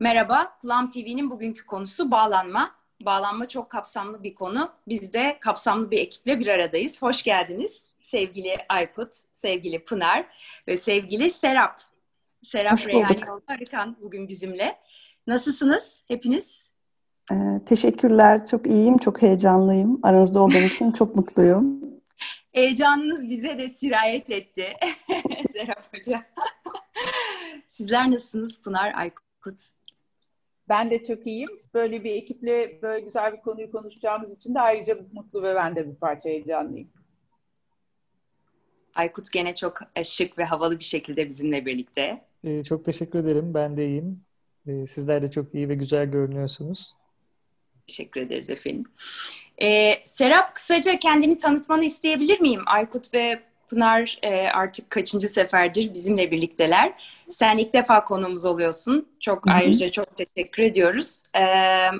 Merhaba, Plum TV'nin bugünkü konusu bağlanma. Bağlanma çok kapsamlı bir konu. Biz de kapsamlı bir ekiple bir aradayız. Hoş geldiniz sevgili Aykut, sevgili Pınar ve sevgili Serap. Serap Reyhani Arıkan bugün bizimle. Nasılsınız hepiniz? Ee, teşekkürler, çok iyiyim, çok heyecanlıyım. Aranızda olduğum için çok mutluyum. Heyecanınız bize de sirayet etti Serap Hoca. Sizler nasılsınız Pınar, Aykut? Ben de çok iyiyim. Böyle bir ekiple böyle güzel bir konuyu konuşacağımız için de ayrıca mutlu ve ben de bir parça heyecanlıyım. Aykut gene çok e, şık ve havalı bir şekilde bizimle birlikte. Ee, çok teşekkür ederim. Ben de iyiyim. Ee, sizler de çok iyi ve güzel görünüyorsunuz. Teşekkür ederiz efendim. Ee, Serap kısaca kendini tanıtmanı isteyebilir miyim? Aykut ve Pınar e, artık kaçıncı seferdir bizimle birlikteler. Sen ilk defa konuğumuz oluyorsun. Çok Hı-hı. ayrıca çok teşekkür ediyoruz. Ee,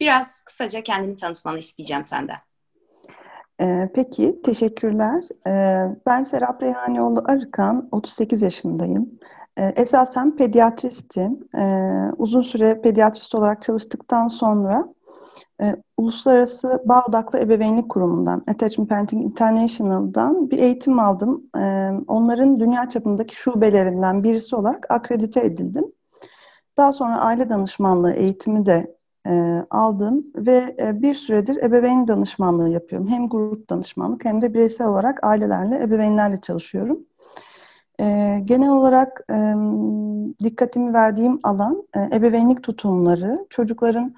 biraz kısaca kendini tanıtmanı isteyeceğim senden. Ee, peki, teşekkürler. Ee, ben Serap Reyhanioğlu Arıkan, 38 yaşındayım. Ee, esasen pediatristim. Ee, uzun süre pediatrist olarak çalıştıktan sonra e, Uluslararası Bağ Odaklı Ebeveynlik Kurumu'ndan, Attachment Parenting International'dan bir eğitim aldım. E, onların dünya çapındaki şubelerinden birisi olarak akredite edildim. Daha sonra aile danışmanlığı eğitimi de e, aldım ve e, bir süredir ebeveyn danışmanlığı yapıyorum. Hem grup danışmanlık hem de bireysel olarak ailelerle, ebeveynlerle çalışıyorum. E, genel olarak e, dikkatimi verdiğim alan e, ebeveynlik tutumları, çocukların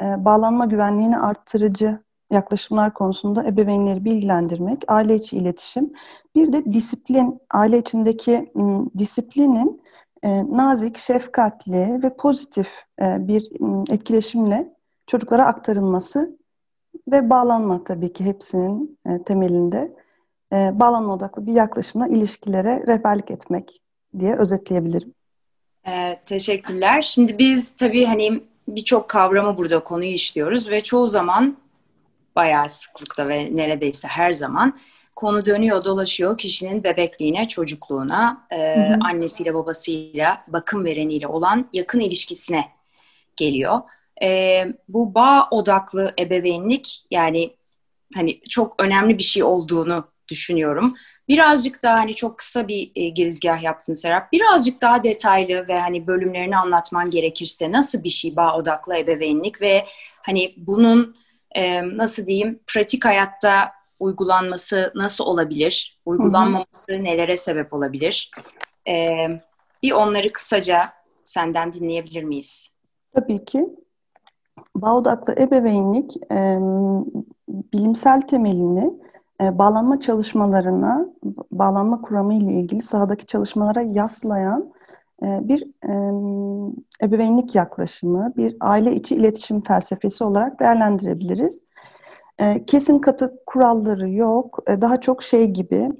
e, bağlanma güvenliğini arttırıcı yaklaşımlar konusunda ebeveynleri bilgilendirmek, aile içi iletişim, bir de disiplin, aile içindeki disiplinin e, nazik, şefkatli ve pozitif e, bir etkileşimle çocuklara aktarılması ve bağlanma tabii ki hepsinin e, temelinde e, bağlanma odaklı bir yaklaşımla ilişkilere rehberlik etmek diye özetleyebilirim. Ee, teşekkürler. Şimdi biz tabii hani birçok kavramı burada konuyu işliyoruz ve çoğu zaman bayağı sıklıkta ve neredeyse her zaman konu dönüyor dolaşıyor kişinin bebekliğine, çocukluğuna, e, hı hı. annesiyle babasıyla, bakım vereniyle olan yakın ilişkisine geliyor. E, bu bağ odaklı ebeveynlik yani hani çok önemli bir şey olduğunu düşünüyorum. Birazcık daha hani çok kısa bir e, girizgah yaptın Serap. Birazcık daha detaylı ve hani bölümlerini anlatman gerekirse nasıl bir şey bağ odaklı ebeveynlik ve hani bunun e, nasıl diyeyim pratik hayatta uygulanması nasıl olabilir? Uygulanmaması hı hı. nelere sebep olabilir? E, bir onları kısaca senden dinleyebilir miyiz? Tabii ki. Bağ odaklı ebeveynlik e, bilimsel temelini bağlanma çalışmalarına, bağlanma kuramı ile ilgili sahadaki çalışmalara yaslayan e, bir e, ebeveynlik yaklaşımı, bir aile içi iletişim felsefesi olarak değerlendirebiliriz. E, kesin katı kuralları yok. E, daha çok şey gibi,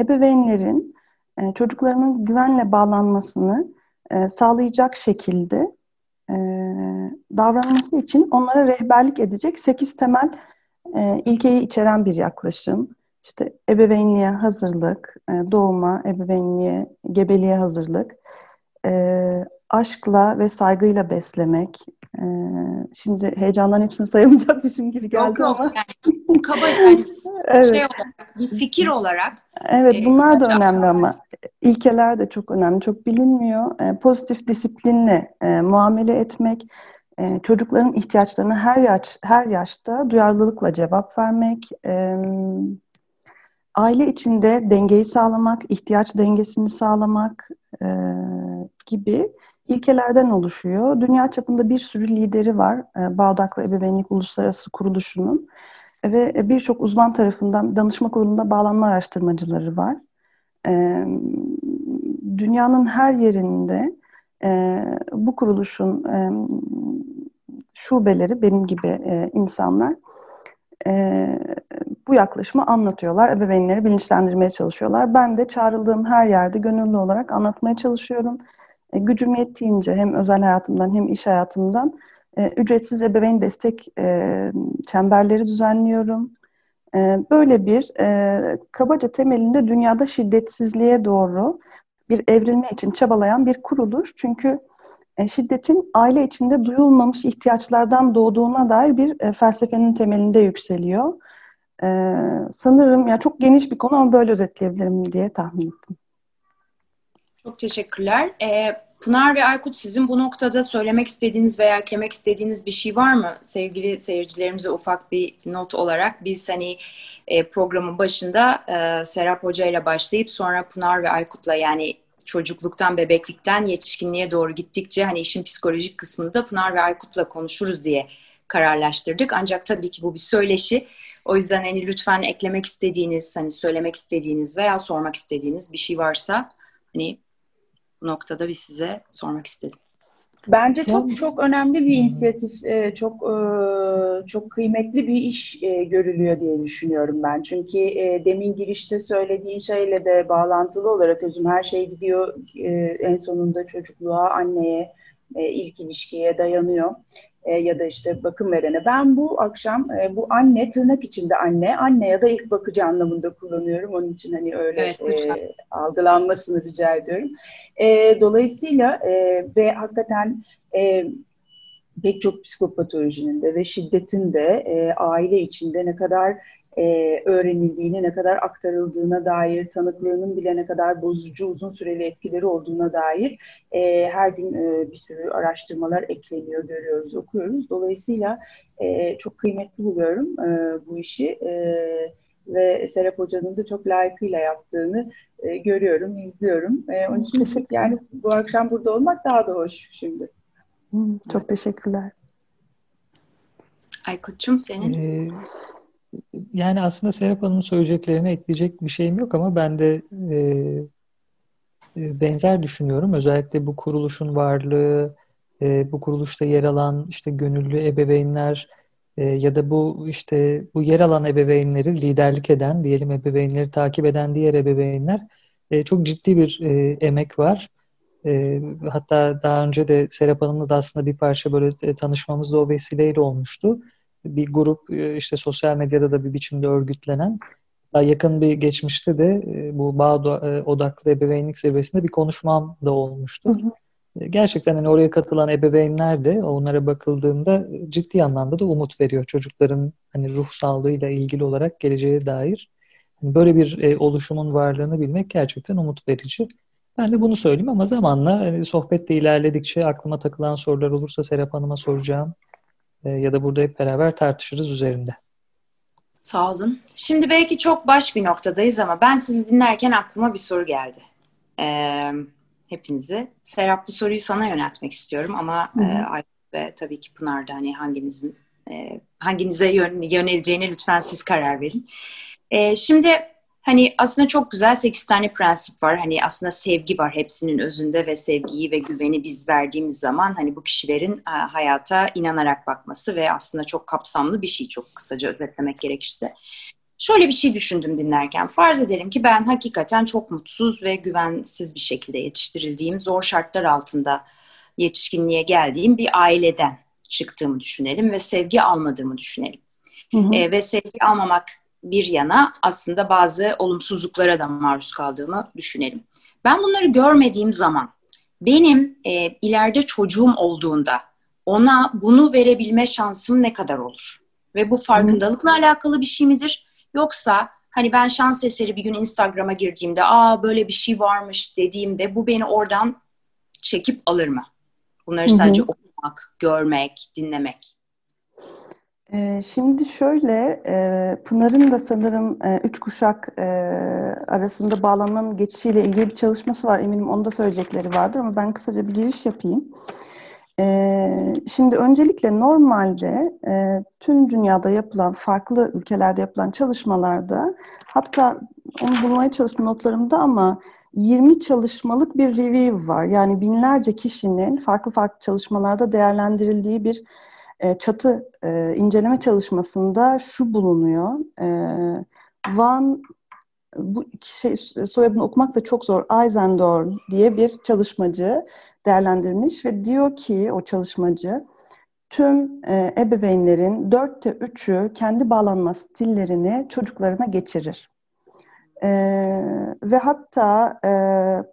ebeveynlerin e, çocuklarının güvenle bağlanmasını e, sağlayacak şekilde e, davranması için onlara rehberlik edecek sekiz temel e, ilkeyi içeren bir yaklaşım. İşte ebeveynliğe hazırlık, e, doğuma, ebeveynliğe, gebeliğe hazırlık, e, aşkla ve saygıyla beslemek. E, şimdi heyecandan hepsini sayamayacakmışım gibi geldi yok, yok, ama. Yani, kaba yani evet. şey olarak, bir fikir olarak. Evet e, bunlar da önemli ama ilkeler de çok önemli, çok bilinmiyor. E, pozitif disiplinle e, muamele etmek, çocukların ihtiyaçlarına her yaş her yaşta duyarlılıkla cevap vermek, aile içinde dengeyi sağlamak, ihtiyaç dengesini sağlamak gibi ilkelerden oluşuyor. Dünya çapında bir sürü lideri var e, Bağdaklı Ebeveynlik Uluslararası Kuruluşu'nun ve birçok uzman tarafından danışma kurulunda bağlanma araştırmacıları var. Dünyanın her yerinde e, bu kuruluşun e, şubeleri benim gibi e, insanlar e, bu yaklaşımı anlatıyorlar. Ebeveynleri bilinçlendirmeye çalışıyorlar. Ben de çağrıldığım her yerde gönüllü olarak anlatmaya çalışıyorum. E, gücüm yettiğince hem özel hayatımdan hem iş hayatımdan e, ücretsiz ebeveyn destek e, çemberleri düzenliyorum. E, böyle bir e, kabaca temelinde dünyada şiddetsizliğe doğru bir evrilme için çabalayan bir kuruluş. Çünkü e, şiddetin aile içinde duyulmamış ihtiyaçlardan doğduğuna dair bir e, felsefenin temelinde yükseliyor. E, sanırım ya çok geniş bir konu ama böyle özetleyebilirim diye tahmin ettim. Çok teşekkürler. Pınar ve Aykut sizin bu noktada söylemek istediğiniz veya eklemek istediğiniz bir şey var mı? Sevgili seyircilerimize ufak bir not olarak biz hani programın başında Serap Hoca ile başlayıp sonra Pınar ve Aykut'la yani çocukluktan, bebeklikten yetişkinliğe doğru gittikçe hani işin psikolojik kısmını da Pınar ve Aykut'la konuşuruz diye kararlaştırdık. Ancak tabii ki bu bir söyleşi. O yüzden hani lütfen eklemek istediğiniz, hani söylemek istediğiniz veya sormak istediğiniz bir şey varsa hani bu noktada bir size sormak istedim. Bence çok çok önemli bir inisiyatif, e, çok e, çok kıymetli bir iş e, görülüyor diye düşünüyorum ben. Çünkü demin girişte söylediğin şeyle de bağlantılı olarak özüm her şey gidiyor en sonunda çocukluğa, anneye, ilk ilişkiye dayanıyor e, ya da işte bakım verene. Ben bu akşam e, bu anne tırnak içinde anne, anne ya da ilk bakıcı anlamında kullanıyorum. Onun için hani öyle evet, e, algılanmasını rica ediyorum. E, dolayısıyla e, ve hakikaten e, pek çok psikopatolojinin de ve şiddetin de e, aile içinde ne kadar e, öğrenildiğine, ne kadar aktarıldığına dair, tanıklığının bile ne kadar bozucu, uzun süreli etkileri olduğuna dair e, her gün e, bir sürü araştırmalar ekleniyor, görüyoruz, okuyoruz. Dolayısıyla e, çok kıymetli buluyorum e, bu işi. E, ve Serap Hoca'nın da çok layıkıyla yaptığını e, görüyorum, izliyorum. E, onun için yani bu akşam burada olmak daha da hoş şimdi. Çok teşekkürler. Aykut'cum senin? Ee, yani aslında Serap Hanım'ın söyleyeceklerine ekleyecek bir şeyim yok ama ben de e, e, benzer düşünüyorum. Özellikle bu kuruluşun varlığı, e, bu kuruluşta yer alan işte gönüllü ebeveynler e, ya da bu işte bu yer alan ebeveynleri liderlik eden, diyelim ebeveynleri takip eden diğer ebeveynler e, çok ciddi bir e, emek var. E, hatta daha önce de Serap Hanım'la da aslında bir parça böyle e, tanışmamız da o vesileyle olmuştu bir grup e, işte sosyal medyada da bir biçimde örgütlenen daha yakın bir geçmişte de e, bu bağ e, odaklı ebeveynlik seviyesinde bir konuşmam da olmuştu. Hı hı. Gerçekten hani oraya katılan ebeveynler de onlara bakıldığında ciddi anlamda da umut veriyor çocukların hani ruh sağlığıyla ilgili olarak geleceğe dair. Hani böyle bir oluşumun varlığını bilmek gerçekten umut verici. Ben de bunu söyleyeyim ama zamanla hani sohbette ilerledikçe aklıma takılan sorular olursa Serap Hanım'a soracağım. E, ya da burada hep beraber tartışırız üzerinde. Sağ olun. Şimdi belki çok baş bir noktadayız ama ben sizi dinlerken aklıma bir soru geldi. Ee, hepinize. Serap bu soruyu sana yöneltmek istiyorum ama e, Aykut ve tabii ki Pınar'da hani hanginizin e, hanginize yön, yöneleceğine lütfen siz karar verin. E, şimdi Hani aslında çok güzel sekiz tane prensip var. Hani aslında sevgi var hepsinin özünde ve sevgiyi ve güveni biz verdiğimiz zaman hani bu kişilerin e, hayata inanarak bakması ve aslında çok kapsamlı bir şey çok kısaca özetlemek gerekirse. Şöyle bir şey düşündüm dinlerken. Farz edelim ki ben hakikaten çok mutsuz ve güvensiz bir şekilde yetiştirildiğim, zor şartlar altında yetişkinliğe geldiğim bir aileden çıktığımı düşünelim ve sevgi almadığımı düşünelim. Hı hı. E, ve sevgi almamak bir yana aslında bazı olumsuzluklara da maruz kaldığımı düşünelim. Ben bunları görmediğim zaman benim e, ileride çocuğum olduğunda ona bunu verebilme şansım ne kadar olur? Ve bu farkındalıkla hmm. alakalı bir şey midir? Yoksa hani ben şans eseri bir gün Instagram'a girdiğimde aa böyle bir şey varmış dediğimde bu beni oradan çekip alır mı? Bunları sadece okumak, görmek, dinlemek. Ee, şimdi şöyle, e, Pınar'ın da sanırım e, üç kuşak e, arasında bağlanan geçişiyle ilgili bir çalışması var. Eminim onda söyleyecekleri vardır ama ben kısaca bir giriş yapayım. Şimdi öncelikle normalde tüm dünyada yapılan, farklı ülkelerde yapılan çalışmalarda hatta onu bulmaya çalıştım notlarımda ama 20 çalışmalık bir review var. Yani binlerce kişinin farklı farklı çalışmalarda değerlendirildiği bir e, çatı e, inceleme çalışmasında şu bulunuyor. E, Van bu şey soyadını okumak da çok zor. Eisendorn diye bir çalışmacı değerlendirmiş ve diyor ki o çalışmacı tüm e, ebeveynlerin dörtte üçü kendi bağlanma stillerini çocuklarına geçirir. E, ve hatta e,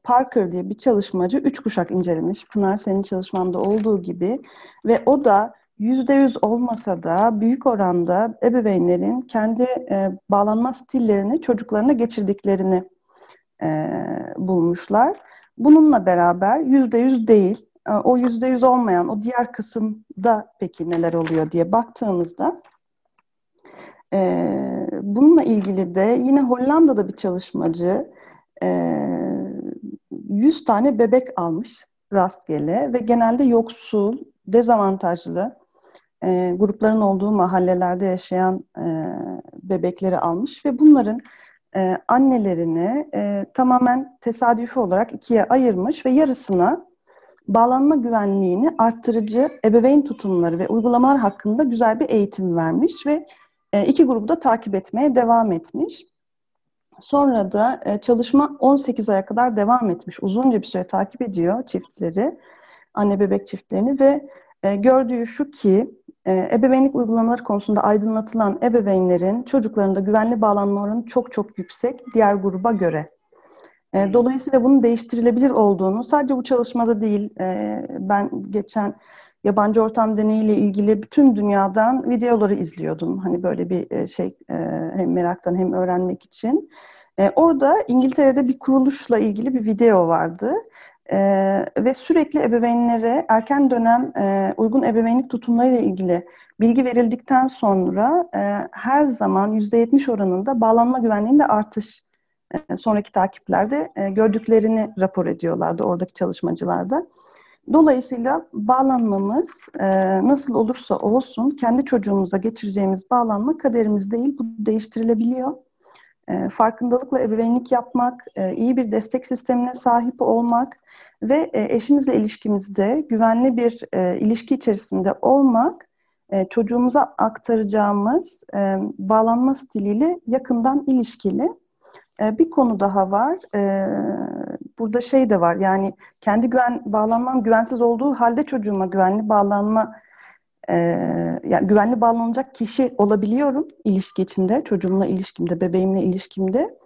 Parker diye bir çalışmacı üç kuşak incelemiş. Pınar senin çalışmanda olduğu gibi ve o da yüzde yüz olmasa da büyük oranda ebeveynlerin kendi e, bağlanma stillerini çocuklarına geçirdiklerini e, bulmuşlar. Bununla beraber yüzde yüz değil, e, o yüzde yüz olmayan o diğer kısımda peki neler oluyor diye baktığımızda e, bununla ilgili de yine Hollanda'da bir çalışmacı e, 100 tane bebek almış rastgele ve genelde yoksul, dezavantajlı e, grupların olduğu mahallelerde yaşayan e, bebekleri almış ve bunların e, annelerini e, tamamen tesadüfi olarak ikiye ayırmış ve yarısına bağlanma güvenliğini arttırıcı ebeveyn tutumları ve uygulamalar hakkında güzel bir eğitim vermiş ve e, iki grubu da takip etmeye devam etmiş. Sonra da e, çalışma 18 aya kadar devam etmiş. Uzunca bir süre takip ediyor çiftleri, anne bebek çiftlerini ve e, gördüğü şu ki e, ebeveynlik uygulamaları konusunda aydınlatılan ebeveynlerin çocuklarında güvenli bağlanma oranı çok çok yüksek diğer gruba göre. E, dolayısıyla bunun değiştirilebilir olduğunu sadece bu çalışmada değil, e, ben geçen yabancı ortam deneyiyle ilgili bütün dünyadan videoları izliyordum. Hani böyle bir e, şey e, hem meraktan hem öğrenmek için. E, orada İngiltere'de bir kuruluşla ilgili bir video vardı. Ee, ve sürekli ebeveynlere erken dönem e, uygun ebeveynlik tutumlarıyla ilgili bilgi verildikten sonra e, her zaman %70 oranında bağlanma güvenliğinde artış e, sonraki takiplerde e, gördüklerini rapor ediyorlardı oradaki çalışmacılarda. Dolayısıyla bağlanmamız e, nasıl olursa olsun kendi çocuğumuza geçireceğimiz bağlanma kaderimiz değil, bu değiştirilebiliyor. E, farkındalıkla ebeveynlik yapmak, e, iyi bir destek sistemine sahip olmak ve e, eşimizle ilişkimizde güvenli bir e, ilişki içerisinde olmak çocuğumuza aktaracağımız bağlanma stiliyle yakından ilişkili. Bir konu daha var. Burada şey de var. Yani kendi güven bağlanmam güvensiz olduğu halde çocuğuma güvenli bağlanma e, yani güvenli bağlanacak kişi olabiliyorum ilişki içinde, çocuğumla ilişkimde, bebeğimle ilişkimde.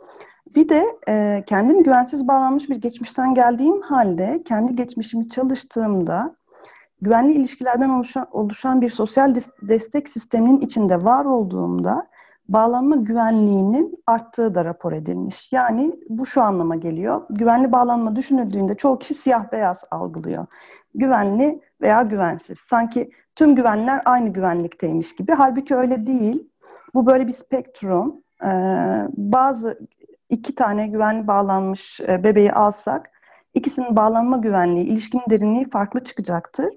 Bir de e, kendim güvensiz bağlanmış bir geçmişten geldiğim halde kendi geçmişimi çalıştığımda güvenli ilişkilerden oluşan, oluşan bir sosyal destek sisteminin içinde var olduğumda bağlanma güvenliğinin arttığı da rapor edilmiş. Yani bu şu anlama geliyor. Güvenli bağlanma düşünüldüğünde çoğu kişi siyah beyaz algılıyor. Güvenli veya güvensiz. Sanki tüm güvenler aynı güvenlikteymiş gibi. Halbuki öyle değil. Bu böyle bir spektrum. Ee, bazı iki tane güvenli bağlanmış e, bebeği alsak ikisinin bağlanma güvenliği, ilişkinin derinliği farklı çıkacaktır.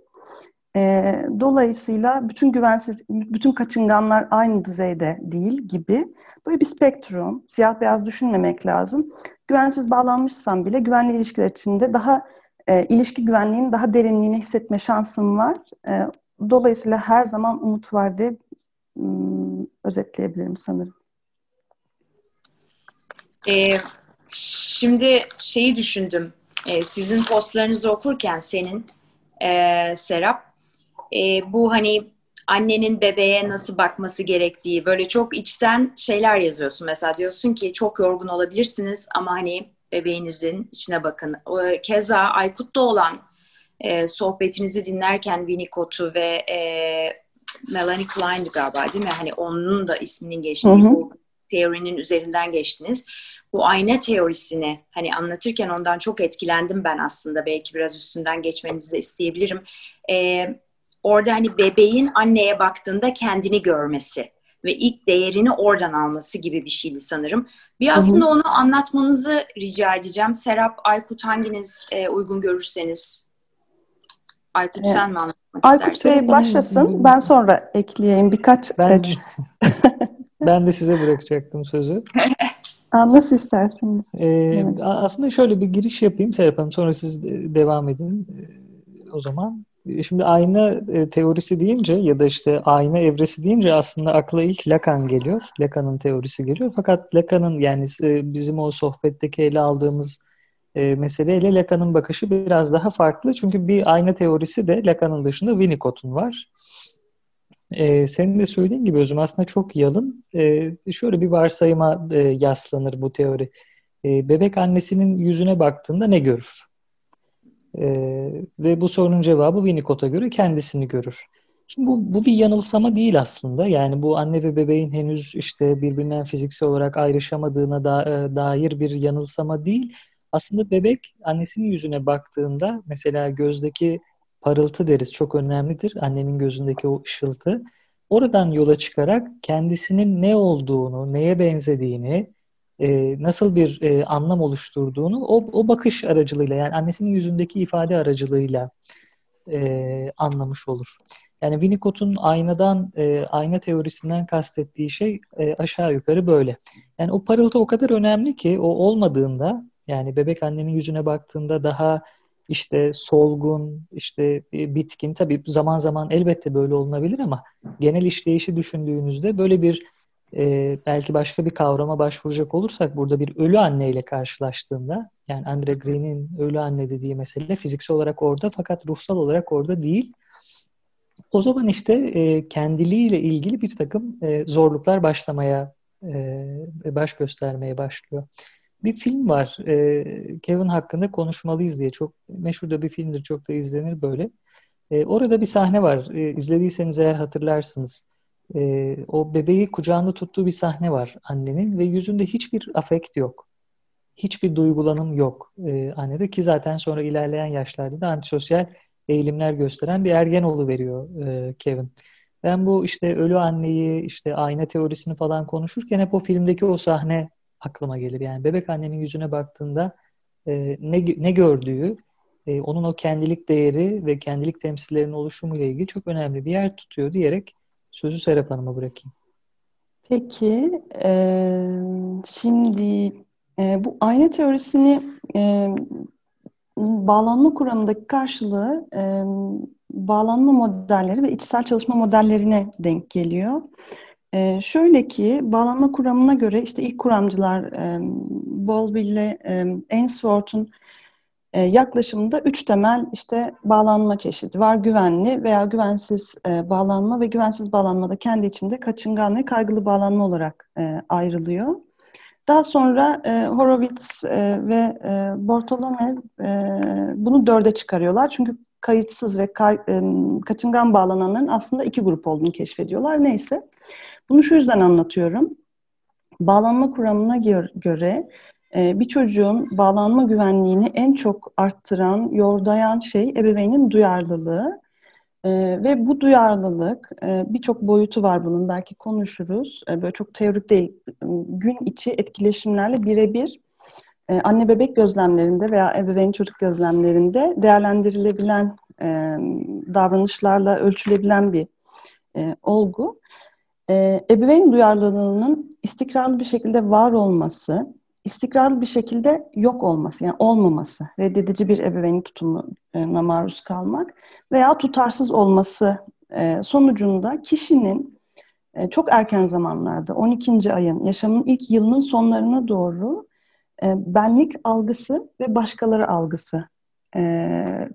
E, dolayısıyla bütün güvensiz, bütün kaçınganlar aynı düzeyde değil gibi. Böyle bir spektrum, siyah beyaz düşünmemek lazım. Güvensiz bağlanmışsam bile güvenli ilişkiler içinde daha e, ilişki güvenliğinin daha derinliğini hissetme şansım var. E, dolayısıyla her zaman umut var diye ım, özetleyebilirim sanırım. Ee, şimdi şeyi düşündüm. Ee, sizin postlarınızı okurken senin e, Serap e, bu hani annenin bebeğe nasıl bakması gerektiği böyle çok içten şeyler yazıyorsun. Mesela diyorsun ki çok yorgun olabilirsiniz ama hani bebeğinizin içine bakın. Keza Aykut'ta olan e, sohbetinizi dinlerken Winnicott'u ve e, Melanie Klein'di galiba değil mi? Hani onun da isminin geçtiği hı hı. bu teorinin üzerinden geçtiniz bu ayna teorisini hani anlatırken ondan çok etkilendim ben aslında. Belki biraz üstünden geçmenizi de isteyebilirim. Ee, orada hani bebeğin anneye baktığında kendini görmesi ve ilk değerini oradan alması gibi bir şeydi sanırım. Bir aslında onu anlatmanızı rica edeceğim. Serap, Aykut hanginiz e, uygun görürseniz. Aykut evet. sen mi anlatmak Aykut istersin? Aykut Bey başlasın. Ben sonra ekleyeyim birkaç. Ben, ben de size bırakacaktım sözü. Nasıl isterseniz. Ee, evet. Aslında şöyle bir giriş yapayım Serap Hanım. Sonra siz devam edin ee, o zaman. Ee, şimdi ayna e, teorisi deyince ya da işte ayna evresi deyince aslında akla ilk Lacan geliyor. Lacan'ın teorisi geliyor. Fakat Lacan'ın yani e, bizim o sohbetteki ele aldığımız e, meseleyle Lacan'ın bakışı biraz daha farklı. Çünkü bir ayna teorisi de Lacan'ın dışında Winnicott'un var. Ee, senin de söylediğin gibi özüm aslında çok yalın. Şöyle bir varsayıma e, yaslanır bu teori. Bebek annesinin yüzüne baktığında ne görür? Ee, ve bu sorunun cevabı Winnicott'a göre kendisini görür. Şimdi bu, bu bir yanılsama değil aslında. Yani bu anne ve bebeğin henüz işte birbirinden fiziksel olarak ayrışamadığına da, e, dair bir yanılsama değil. Aslında bebek annesinin yüzüne baktığında mesela gözdeki parıltı deriz çok önemlidir. Annenin gözündeki o ışıltı. Oradan yola çıkarak kendisinin ne olduğunu, neye benzediğini, e, nasıl bir e, anlam oluşturduğunu o, o bakış aracılığıyla yani annesinin yüzündeki ifade aracılığıyla e, anlamış olur. Yani Winnicott'un aynadan, e, ayna teorisinden kastettiği şey e, aşağı yukarı böyle. Yani o parıltı o kadar önemli ki o olmadığında yani bebek annenin yüzüne baktığında daha işte solgun, işte e, bitkin. Tabii zaman zaman elbette böyle olunabilir ama genel işleyişi düşündüğünüzde böyle bir e, belki başka bir kavrama başvuracak olursak burada bir ölü anneyle karşılaştığında yani Andre Green'in ölü anne dediği mesele fiziksel olarak orada fakat ruhsal olarak orada değil. O zaman işte e, kendiliğiyle ilgili bir takım e, zorluklar başlamaya, e, baş göstermeye başlıyor. Bir film var, e, Kevin hakkında konuşmalıyız diye. Çok meşhur da bir filmdir, çok da izlenir böyle. E, orada bir sahne var, e, izlediyseniz eğer hatırlarsınız. E, o bebeği kucağında tuttuğu bir sahne var annenin ve yüzünde hiçbir afekt yok. Hiçbir duygulanım yok e, annede ki zaten sonra ilerleyen yaşlarda da antisosyal eğilimler gösteren bir ergen veriyor e, Kevin. Ben bu işte ölü anneyi, işte ayna teorisini falan konuşurken hep o filmdeki o sahne aklıma gelir. Yani bebek annenin yüzüne baktığında e, ne, ne gördüğü, e, onun o kendilik değeri ve kendilik temsillerinin oluşumuyla ilgili çok önemli bir yer tutuyor diyerek sözü Serap Hanım'a bırakayım. Peki, e, şimdi e, bu ayna teorisini e, bağlanma kuramındaki karşılığı e, bağlanma modelleri ve içsel çalışma modellerine denk geliyor. E, şöyle ki bağlanma kuramına göre işte ilk kuramcılar e, Bowlby ile e, Ainsworth'un e, yaklaşımında üç temel işte bağlanma çeşidi var. Güvenli veya güvensiz e, bağlanma ve güvensiz bağlanma da kendi içinde kaçıngan ve kaygılı bağlanma olarak e, ayrılıyor. Daha sonra e, Horowitz ve e, Bartolome e, bunu dörde çıkarıyorlar. Çünkü kayıtsız ve kaçıngan bağlananların aslında iki grup olduğunu keşfediyorlar. Neyse. Bunu şu yüzden anlatıyorum. Bağlanma kuramına göre bir çocuğun bağlanma güvenliğini en çok arttıran, yordayan şey ebeveynin duyarlılığı. E, ve bu duyarlılık e, birçok boyutu var bunun belki konuşuruz. E, böyle çok teorik değil. Gün içi etkileşimlerle birebir e, anne bebek gözlemlerinde veya ebeveyn çocuk gözlemlerinde değerlendirilebilen e, davranışlarla ölçülebilen bir olgu. Ebeveyn duyarlılığının istikrarlı bir şekilde var olması, istikrarlı bir şekilde yok olması, yani olmaması, reddedici bir ebeveyn tutumuna maruz kalmak veya tutarsız olması e, sonucunda kişinin e, çok erken zamanlarda, 12. ayın, yaşamın ilk yılının sonlarına doğru e, benlik algısı ve başkaları algısı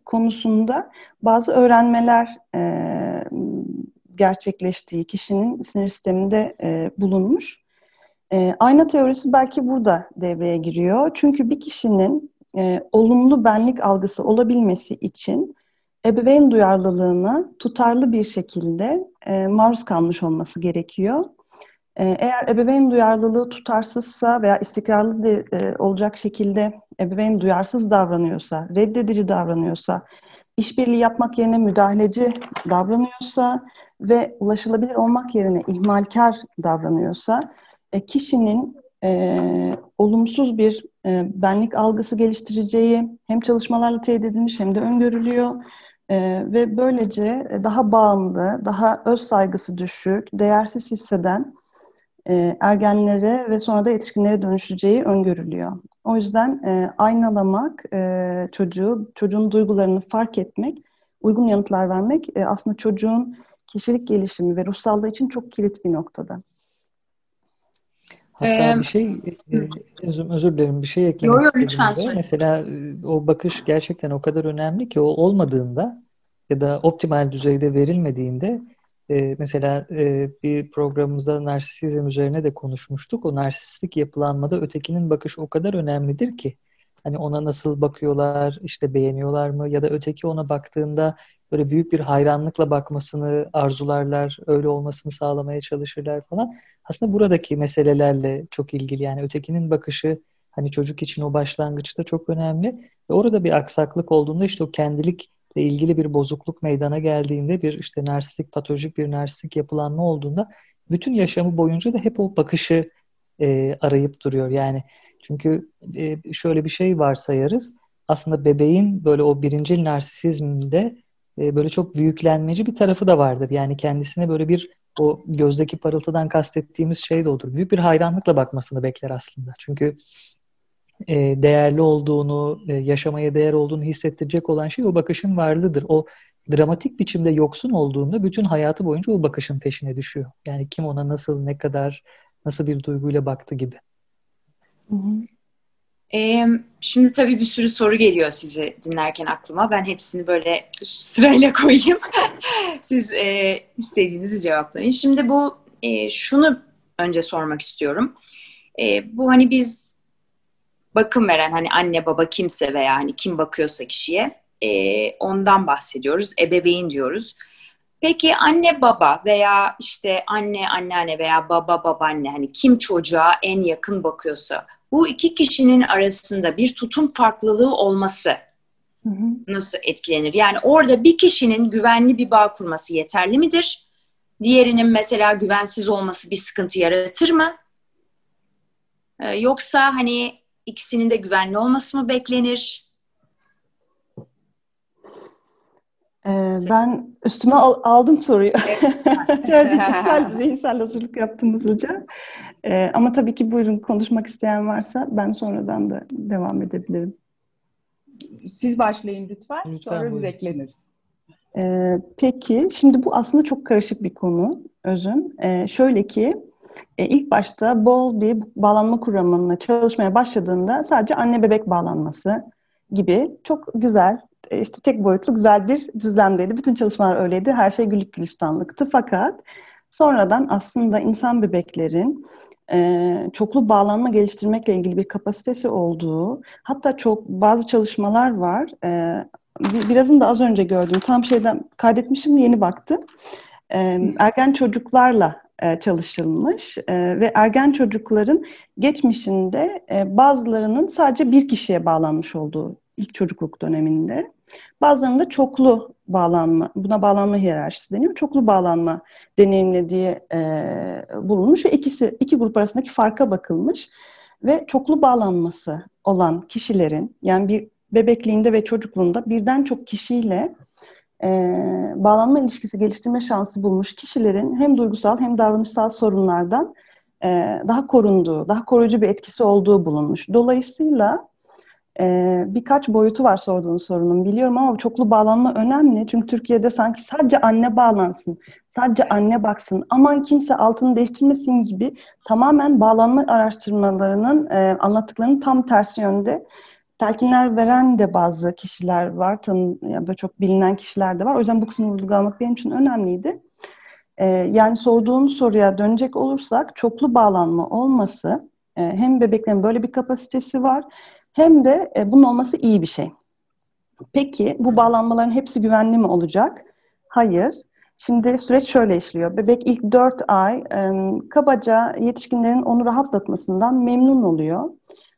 konusunda bazı öğrenmeler gerçekleştiği kişinin sinir sisteminde bulunmuş. E, ayna teorisi belki burada devreye giriyor. Çünkü bir kişinin e, olumlu benlik algısı olabilmesi için ebeveyn duyarlılığına tutarlı bir şekilde e, maruz kalmış olması gerekiyor. E, eğer ebeveyn duyarlılığı tutarsızsa veya istikrarlı de, e, olacak şekilde ebeveyn duyarsız davranıyorsa, reddedici davranıyorsa, işbirliği yapmak yerine müdahaleci davranıyorsa ve ulaşılabilir olmak yerine ihmalkar davranıyorsa kişinin e, olumsuz bir e, benlik algısı geliştireceği hem çalışmalarla teyit edilmiş hem de öngörülüyor. E, ve böylece daha bağımlı, daha öz saygısı düşük, değersiz hisseden e, ergenlere ve sonra da yetişkinlere dönüşeceği öngörülüyor. O yüzden e, aynalamak, e, çocuğu, çocuğun duygularını fark etmek, uygun yanıtlar vermek e, aslında çocuğun kişilik gelişimi ve ruhsallığı için çok kilit bir noktada. Hatta ee, bir şey, özür, özür dilerim bir şey eklemek yo, yo, istedim. Lütfen, Mesela o bakış gerçekten o kadar önemli ki o olmadığında ya da optimal düzeyde verilmediğinde e, mesela e, bir programımızda narsisizm üzerine de konuşmuştuk. O narsistik yapılanmada ötekinin bakışı o kadar önemlidir ki. Hani ona nasıl bakıyorlar, işte beğeniyorlar mı ya da öteki ona baktığında böyle büyük bir hayranlıkla bakmasını arzularlar, öyle olmasını sağlamaya çalışırlar falan. Aslında buradaki meselelerle çok ilgili yani ötekinin bakışı hani çocuk için o başlangıçta çok önemli. Ve orada bir aksaklık olduğunda işte o kendilikle ilgili bir bozukluk meydana geldiğinde bir işte narsistik, patolojik bir narsistik yapılanma olduğunda bütün yaşamı boyunca da hep o bakışı e, arayıp duruyor. Yani çünkü e, şöyle bir şey varsayarız. Aslında bebeğin böyle o birincil narsisizmde e, böyle çok büyüklenmeci bir tarafı da vardır. Yani kendisine böyle bir o gözdeki parıltıdan kastettiğimiz şey de odur. Büyük bir hayranlıkla bakmasını bekler aslında. Çünkü e, değerli olduğunu, e, yaşamaya değer olduğunu hissettirecek olan şey o bakışın varlığıdır. O dramatik biçimde yoksun olduğunda bütün hayatı boyunca o bakışın peşine düşüyor. Yani kim ona nasıl, ne kadar, nasıl bir duyguyla baktı gibi. Hı hı. Ee, şimdi tabii bir sürü soru geliyor sizi dinlerken aklıma. Ben hepsini böyle sırayla koyayım. Siz e, istediğinizi cevaplayın. Şimdi bu e, şunu önce sormak istiyorum. E, bu hani biz bakım veren hani anne baba kimse veya hani kim bakıyorsa kişiye e, ondan bahsediyoruz. Ebeveyn diyoruz. Peki anne baba veya işte anne anneanne veya baba babaanne hani kim çocuğa en yakın bakıyorsa bu iki kişinin arasında bir tutum farklılığı olması hı hı. nasıl etkilenir? Yani orada bir kişinin güvenli bir bağ kurması yeterli midir? Diğerinin mesela güvensiz olması bir sıkıntı yaratır mı? Ee, yoksa hani ikisinin de güvenli olması mı beklenir? Ee, ben üstüme al, aldım soruyu. Zihinsel, zihinsel hazırlık yaptım hızlıca. Ee, ama tabii ki buyurun konuşmak isteyen varsa ben sonradan da devam edebilirim. Siz başlayın lütfen, lütfen sonra biz ekleniriz. Ee, peki, şimdi bu aslında çok karışık bir konu Özün. Ee, şöyle ki, e, ilk başta bol bir bağlanma kuramına çalışmaya başladığında sadece anne bebek bağlanması gibi çok güzel, e, işte tek boyutlu güzel bir düzlemdeydi. Bütün çalışmalar öyleydi. Her şey güllük gülistanlıktı. Fakat sonradan aslında insan bebeklerin e, çoklu bağlanma geliştirmekle ilgili bir kapasitesi olduğu, hatta çok bazı çalışmalar var. E, birazını da az önce gördüm. Tam şeyden kaydetmişim, yeni baktım. E, ergen çocuklarla e, çalışılmış e, ve ergen çocukların geçmişinde e, bazılarının sadece bir kişiye bağlanmış olduğu ilk çocukluk döneminde. Bazılarında çoklu bağlanma, buna bağlanma hiyerarşisi deniyor. Çoklu bağlanma deneyimlediği e, bulunmuş ve ikisi iki grup arasındaki farka bakılmış ve çoklu bağlanması olan kişilerin yani bir bebekliğinde ve çocukluğunda birden çok kişiyle e, bağlanma ilişkisi geliştirme şansı bulmuş kişilerin hem duygusal hem davranışsal sorunlardan e, daha korunduğu, daha koruyucu bir etkisi olduğu bulunmuş. Dolayısıyla e, birkaç boyutu var sorduğun sorunun biliyorum ama çoklu bağlanma önemli. Çünkü Türkiye'de sanki sadece anne bağlansın, sadece anne baksın, aman kimse altını değiştirmesin gibi tamamen bağlanma araştırmalarının e, anlattıklarının tam tersi yönde telkinler veren de bazı kişiler var. Böyle çok bilinen kişiler de var. O yüzden bu kısmı vurgulamak benim için önemliydi. Ee, yani sorduğun soruya dönecek olursak çoklu bağlanma olması e, hem bebeklerin böyle bir kapasitesi var hem de e, bunun olması iyi bir şey. Peki bu bağlanmaların hepsi güvenli mi olacak? Hayır. Şimdi süreç şöyle işliyor. Bebek ilk 4 ay e, kabaca yetişkinlerin onu rahatlatmasından memnun oluyor.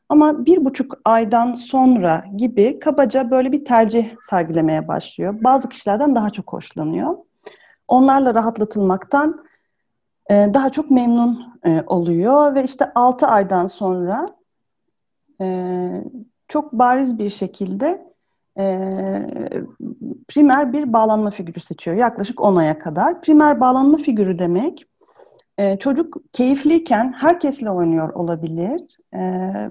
Ama bir buçuk aydan sonra gibi kabaca böyle bir tercih sergilemeye başlıyor. Bazı kişilerden daha çok hoşlanıyor. Onlarla rahatlatılmaktan e, daha çok memnun e, oluyor ve işte altı aydan sonra çok bariz bir şekilde e, primer bir bağlanma figürü seçiyor. Yaklaşık 10 aya kadar. Primer bağlanma figürü demek e, çocuk keyifliyken herkesle oynuyor olabilir. E,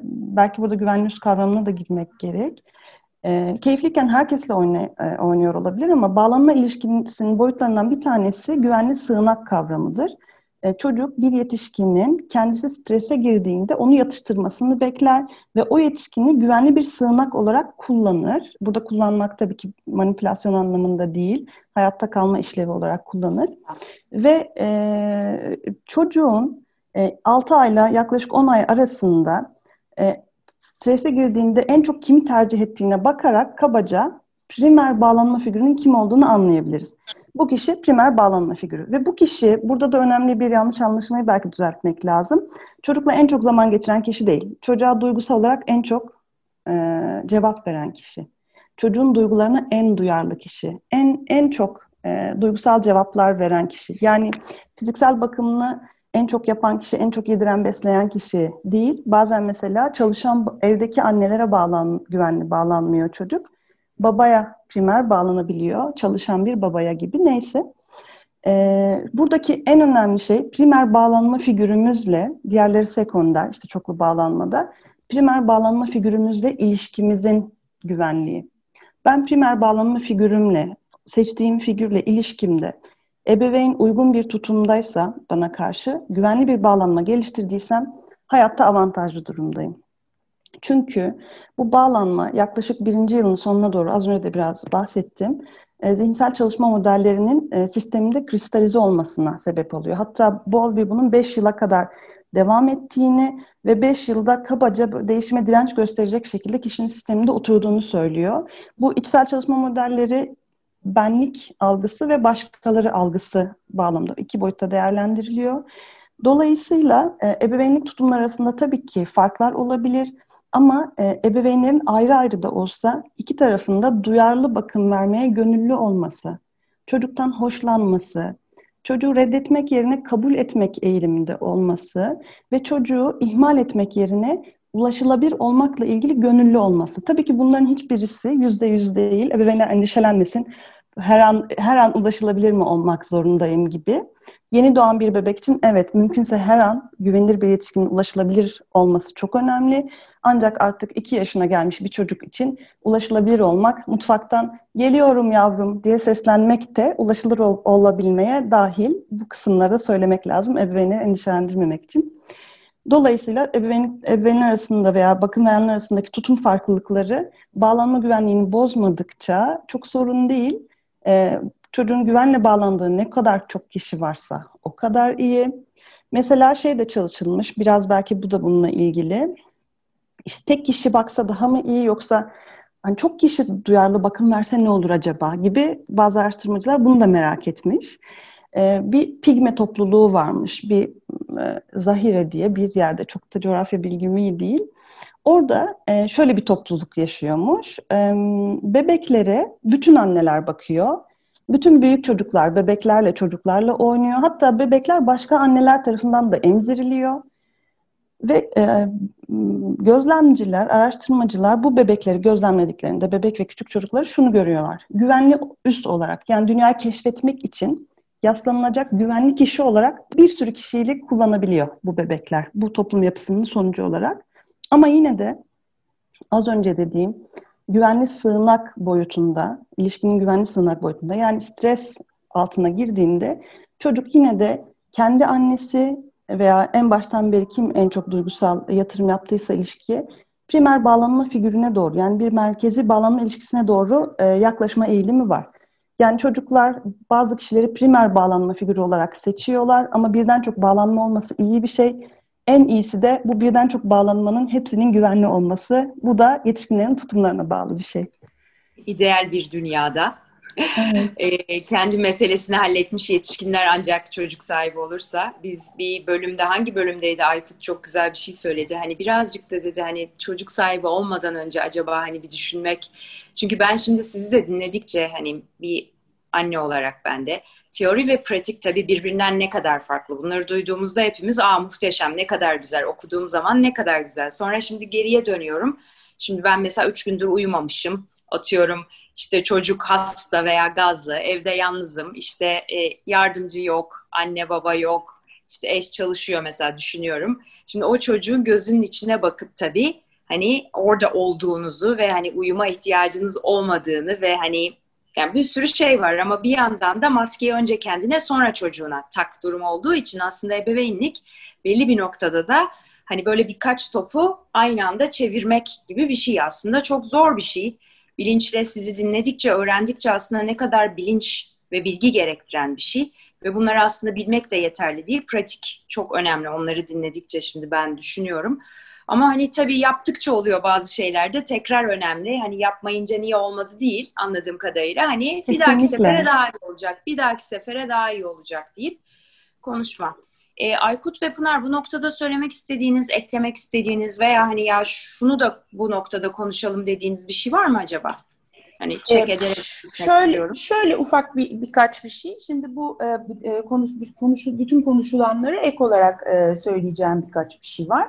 belki burada güvenli üst kavramına da girmek gerek. E, keyifliyken herkesle oyna, e, oynuyor olabilir ama bağlanma ilişkisinin boyutlarından bir tanesi güvenli sığınak kavramıdır. E, çocuk bir yetişkinin kendisi strese girdiğinde onu yatıştırmasını bekler ve o yetişkini güvenli bir sığınak olarak kullanır. Burada kullanmak tabii ki manipülasyon anlamında değil, hayatta kalma işlevi olarak kullanır. Ve e, çocuğun e, 6 ayla yaklaşık 10 ay arasında e, strese girdiğinde en çok kimi tercih ettiğine bakarak kabaca primer bağlanma figürünün kim olduğunu anlayabiliriz. Bu kişi primer bağlanma figürü. Ve bu kişi, burada da önemli bir yanlış anlaşılmayı belki düzeltmek lazım. Çocukla en çok zaman geçiren kişi değil. Çocuğa duygusal olarak en çok e, cevap veren kişi. Çocuğun duygularına en duyarlı kişi. En en çok e, duygusal cevaplar veren kişi. Yani fiziksel bakımını en çok yapan kişi, en çok yediren, besleyen kişi değil. Bazen mesela çalışan evdeki annelere bağlan, güvenli bağlanmıyor çocuk babaya primer bağlanabiliyor. Çalışan bir babaya gibi. Neyse. Ee, buradaki en önemli şey primer bağlanma figürümüzle, diğerleri sekonder, işte çoklu bağlanmada, primer bağlanma figürümüzle ilişkimizin güvenliği. Ben primer bağlanma figürümle, seçtiğim figürle ilişkimde ebeveyn uygun bir tutumdaysa bana karşı, güvenli bir bağlanma geliştirdiysem hayatta avantajlı durumdayım. Çünkü bu bağlanma yaklaşık birinci yılın sonuna doğru az önce de biraz bahsettim. E, zihinsel çalışma modellerinin e, sisteminde kristalize olmasına sebep oluyor. Hatta Bowlby bunun 5 yıla kadar devam ettiğini ve 5 yılda kabaca değişime direnç gösterecek şekilde kişinin sisteminde oturduğunu söylüyor. Bu içsel çalışma modelleri benlik algısı ve başkaları algısı bağlamında iki boyutta değerlendiriliyor. Dolayısıyla e, ebeveynlik tutumları arasında tabii ki farklar olabilir. Ama e, ebeveynlerin ayrı ayrı da olsa iki tarafında duyarlı bakım vermeye gönüllü olması, çocuktan hoşlanması, çocuğu reddetmek yerine kabul etmek eğiliminde olması ve çocuğu ihmal etmek yerine ulaşılabilir olmakla ilgili gönüllü olması. Tabii ki bunların hiçbirisi yüzde yüz değil. Ebeveynler endişelenmesin. Her an her an ulaşılabilir mi olmak zorundayım gibi. Yeni doğan bir bebek için evet mümkünse her an güvenilir bir yetişkinin ulaşılabilir olması çok önemli. Ancak artık iki yaşına gelmiş bir çocuk için ulaşılabilir olmak, mutfaktan geliyorum yavrum diye seslenmek de ulaşılır ol- olabilmeye dahil. Bu kısımları söylemek lazım ebeveyni endişelendirmemek için. Dolayısıyla ebeveyn, ebeveynler arasında veya bakım verenler arasındaki tutum farklılıkları bağlanma güvenliğini bozmadıkça çok sorun değil. Ee, çocuğun güvenle bağlandığı ne kadar çok kişi varsa o kadar iyi. Mesela şey de çalışılmış, biraz belki bu da bununla ilgili. İşte tek kişi baksa daha mı iyi yoksa hani çok kişi duyarlı bakım verse ne olur acaba gibi bazı araştırmacılar bunu da merak etmiş. Ee, bir pigme topluluğu varmış, bir e, Zahire diye bir yerde, çok da coğrafya bilgim iyi değil. Orada e, şöyle bir topluluk yaşıyormuş. E, bebeklere bütün anneler bakıyor bütün büyük çocuklar bebeklerle çocuklarla oynuyor. Hatta bebekler başka anneler tarafından da emziriliyor. Ve e, gözlemciler, araştırmacılar bu bebekleri gözlemlediklerinde bebek ve küçük çocukları şunu görüyorlar. Güvenli üst olarak yani dünyayı keşfetmek için yaslanılacak güvenli kişi olarak bir sürü kişilik kullanabiliyor bu bebekler. Bu toplum yapısının sonucu olarak. Ama yine de az önce dediğim güvenli sığınak boyutunda, ilişkinin güvenli sığınak boyutunda yani stres altına girdiğinde çocuk yine de kendi annesi veya en baştan beri kim en çok duygusal yatırım yaptıysa ilişkiye primer bağlanma figürüne doğru yani bir merkezi bağlanma ilişkisine doğru e, yaklaşma eğilimi var. Yani çocuklar bazı kişileri primer bağlanma figürü olarak seçiyorlar ama birden çok bağlanma olması iyi bir şey. En iyisi de bu birden çok bağlanmanın hepsinin güvenli olması. Bu da yetişkinlerin tutumlarına bağlı bir şey. İdeal bir dünyada evet. e, kendi meselesini halletmiş yetişkinler ancak çocuk sahibi olursa biz bir bölümde hangi bölümdeydi Aykut çok güzel bir şey söyledi hani birazcık da dedi hani çocuk sahibi olmadan önce acaba hani bir düşünmek çünkü ben şimdi sizi de dinledikçe hani bir anne olarak ben de teori ve pratik tabii birbirinden ne kadar farklı. Bunları duyduğumuzda hepimiz aa muhteşem ne kadar güzel okuduğum zaman ne kadar güzel. Sonra şimdi geriye dönüyorum. Şimdi ben mesela üç gündür uyumamışım. Atıyorum işte çocuk hasta veya gazlı, evde yalnızım, işte e, yardımcı yok, anne baba yok, işte eş çalışıyor mesela düşünüyorum. Şimdi o çocuğun gözünün içine bakıp tabii hani orada olduğunuzu ve hani uyuma ihtiyacınız olmadığını ve hani Yani bir sürü şey var ama bir yandan da maskeyi önce kendine sonra çocuğuna tak durum olduğu için aslında ebeveynlik belli bir noktada da hani böyle birkaç topu aynı anda çevirmek gibi bir şey aslında çok zor bir şey. Bilinçle sizi dinledikçe, öğrendikçe aslında ne kadar bilinç ve bilgi gerektiren bir şey. Ve bunları aslında bilmek de yeterli değil. Pratik çok önemli. Onları dinledikçe şimdi ben düşünüyorum. Ama hani tabii yaptıkça oluyor bazı şeylerde tekrar önemli. Hani yapmayınca niye olmadı değil anladığım kadarıyla. Hani Kesinlikle. bir dahaki sefere daha iyi olacak, bir dahaki sefere daha iyi olacak deyip konuşma. E, Aykut ve Pınar bu noktada söylemek istediğiniz, eklemek istediğiniz veya hani ya şunu da bu noktada konuşalım dediğiniz bir şey var mı acaba? Hani çek ee, ederek şöyle, şöyle ufak bir birkaç bir şey. Şimdi bu e, e konuş, konuşu, bütün konuşulanları ek olarak e, söyleyeceğim birkaç bir şey var.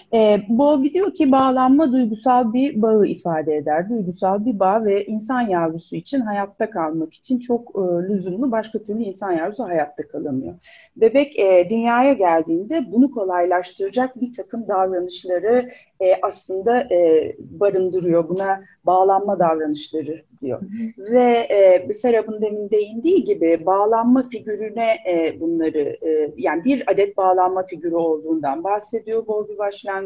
E, Bowlby diyor ki bağlanma duygusal bir bağı ifade eder. Duygusal bir bağ ve insan yavrusu için hayatta kalmak için çok e, lüzumlu. Başka türlü insan yavrusu hayatta kalamıyor. Bebek e, dünyaya geldiğinde bunu kolaylaştıracak bir takım davranışları e, aslında e, barındırıyor. Buna bağlanma davranışları diyor. Ve e, Serap'ın demin değindiği gibi bağlanma figürüne e, bunları e, yani bir adet bağlanma figürü olduğundan bahsediyor Bowlby başlangıçta.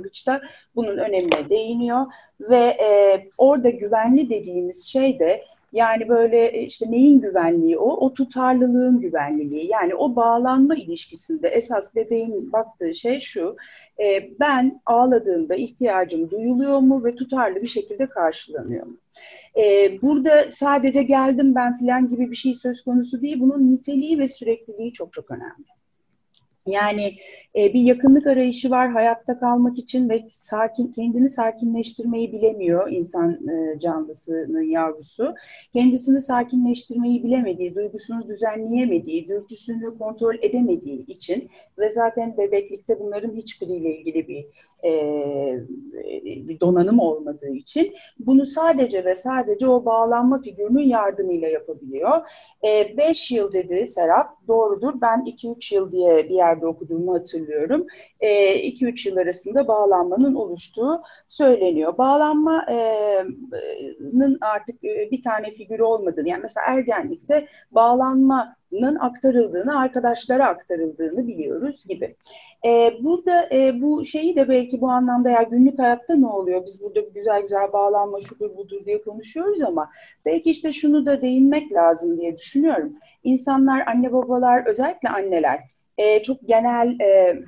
Bunun önemine değiniyor ve e, orada güvenli dediğimiz şey de yani böyle e, işte neyin güvenliği o? O tutarlılığın güvenliliği. Yani o bağlanma ilişkisinde esas bebeğin baktığı şey şu. E, ben ağladığımda ihtiyacım duyuluyor mu ve tutarlı bir şekilde karşılanıyor mu? E, burada sadece geldim ben falan gibi bir şey söz konusu değil. Bunun niteliği ve sürekliliği çok çok önemli. Yani e, bir yakınlık arayışı var hayatta kalmak için ve sakin kendini sakinleştirmeyi bilemiyor insan e, canlısının yavrusu. Kendisini sakinleştirmeyi bilemediği, duygusunu düzenleyemediği, dürtüsünü kontrol edemediği için ve zaten bebeklikte bunların hiçbiriyle ilgili bir e, bir donanım olmadığı için bunu sadece ve sadece o bağlanma figürünün yardımıyla yapabiliyor. 5 e, yıl dedi Serap, doğrudur. Ben 2-3 yıl diye bir yerde okuduğumu hatırlıyorum. 2-3 e, yıl arasında bağlanmanın oluştuğu söyleniyor. Bağlanmanın artık bir tane figürü olmadığını, yani mesela ergenlikte bağlanma aktarıldığını, arkadaşlara aktarıldığını biliyoruz gibi. Ee, burada e, bu şeyi de belki bu anlamda ya günlük hayatta ne oluyor? Biz burada güzel güzel bağlanma şudur budur diye konuşuyoruz ama belki işte şunu da değinmek lazım diye düşünüyorum. İnsanlar, anne babalar, özellikle anneler e, çok genel e,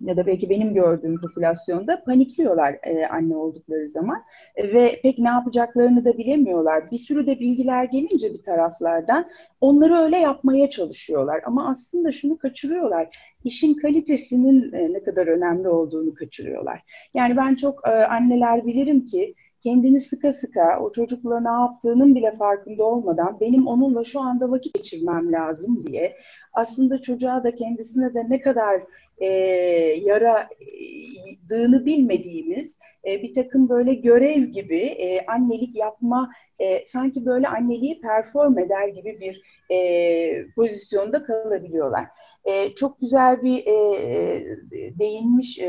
ya da belki benim gördüğüm popülasyonda panikliyorlar e, anne oldukları zaman e, ve pek ne yapacaklarını da bilemiyorlar. Bir sürü de bilgiler gelince bir taraflardan onları öyle yapmaya çalışıyorlar ama aslında şunu kaçırıyorlar. İşin kalitesinin e, ne kadar önemli olduğunu kaçırıyorlar. Yani ben çok e, anneler bilirim ki kendini sıka sıka o çocukla ne yaptığının bile farkında olmadan benim onunla şu anda vakit geçirmem lazım diye aslında çocuğa da kendisine de ne kadar e, yaradığını bilmediğimiz e, bir takım böyle görev gibi e, annelik yapma e, sanki böyle anneliği perform eder gibi bir e, pozisyonda kalabiliyorlar. Çok güzel bir değinmiş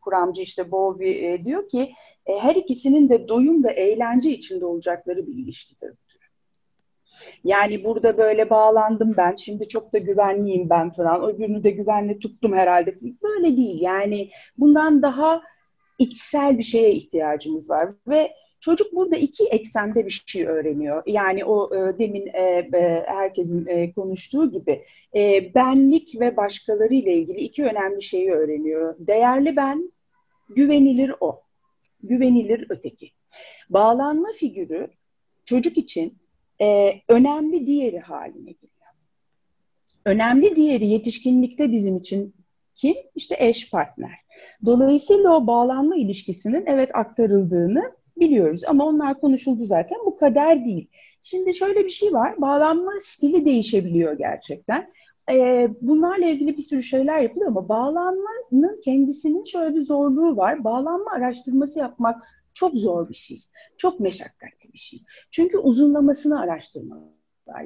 kuramcı işte e, diyor ki her ikisinin de doyum ve eğlence içinde olacakları bir ilişkidir. Yani burada böyle bağlandım ben, şimdi çok da güvenliyim ben falan, öbürünü de güvenli tuttum herhalde. Böyle değil yani bundan daha içsel bir şeye ihtiyacımız var ve Çocuk burada iki eksende bir şey öğreniyor. Yani o e, demin e, e, herkesin e, konuştuğu gibi e, benlik ve başkaları ile ilgili iki önemli şeyi öğreniyor. Değerli ben, güvenilir o. Güvenilir öteki. Bağlanma figürü çocuk için e, önemli diğeri haline geliyor. Önemli diğeri yetişkinlikte bizim için kim? İşte eş partner. Dolayısıyla o bağlanma ilişkisinin evet aktarıldığını biliyoruz ama onlar konuşuldu zaten. Bu kader değil. Şimdi şöyle bir şey var. Bağlanma stili değişebiliyor gerçekten. Ee, bunlarla ilgili bir sürü şeyler yapılıyor ama bağlanmanın kendisinin şöyle bir zorluğu var. Bağlanma araştırması yapmak çok zor bir şey. Çok meşakkatli bir şey. Çünkü uzunlamasını araştırmak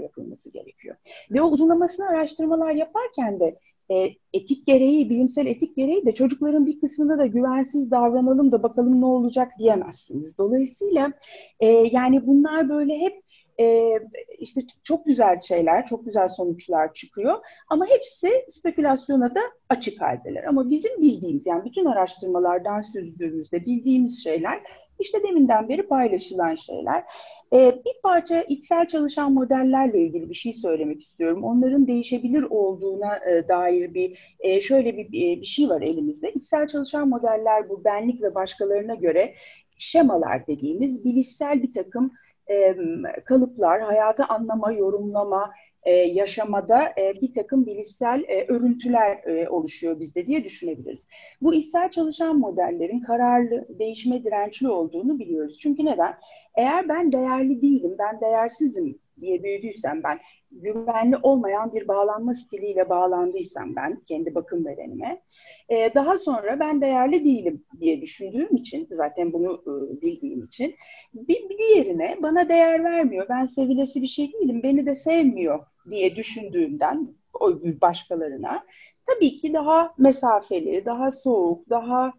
yapılması gerekiyor. Ve o uzunlamasına araştırmalar yaparken de e, etik gereği, bilimsel etik gereği de çocukların bir kısmında da güvensiz davranalım da bakalım ne olacak diyemezsiniz. Dolayısıyla e, yani bunlar böyle hep e, işte çok güzel şeyler, çok güzel sonuçlar çıkıyor ama hepsi spekülasyona da açık haldeler. Ama bizim bildiğimiz yani bütün araştırmalardan süzdüğümüzde bildiğimiz şeyler işte deminden beri paylaşılan şeyler. Ee, bir parça içsel çalışan modellerle ilgili bir şey söylemek istiyorum. Onların değişebilir olduğuna e, dair bir e, şöyle bir, e, bir şey var elimizde. İçsel çalışan modeller bu benlik ve başkalarına göre şemalar dediğimiz bilişsel bir takım e, kalıplar, hayatı anlama, yorumlama, e, yaşamada e, bir takım bilişsel e, örüntüler e, oluşuyor bizde diye düşünebiliriz. Bu içsel çalışan modellerin kararlı, değişime dirençli olduğunu biliyoruz. Çünkü neden? Eğer ben değerli değilim, ben değersizim diye büyüdüysem ben güvenli olmayan bir bağlanma stiliyle bağlandıysam ben kendi bakım bedenime e, daha sonra ben değerli değilim diye düşündüğüm için zaten bunu e, bildiğim için bir, bir diğerine bana değer vermiyor ben sevilesi bir şey değilim beni de sevmiyor diye düşündüğümden o başkalarına tabii ki daha mesafeli daha soğuk daha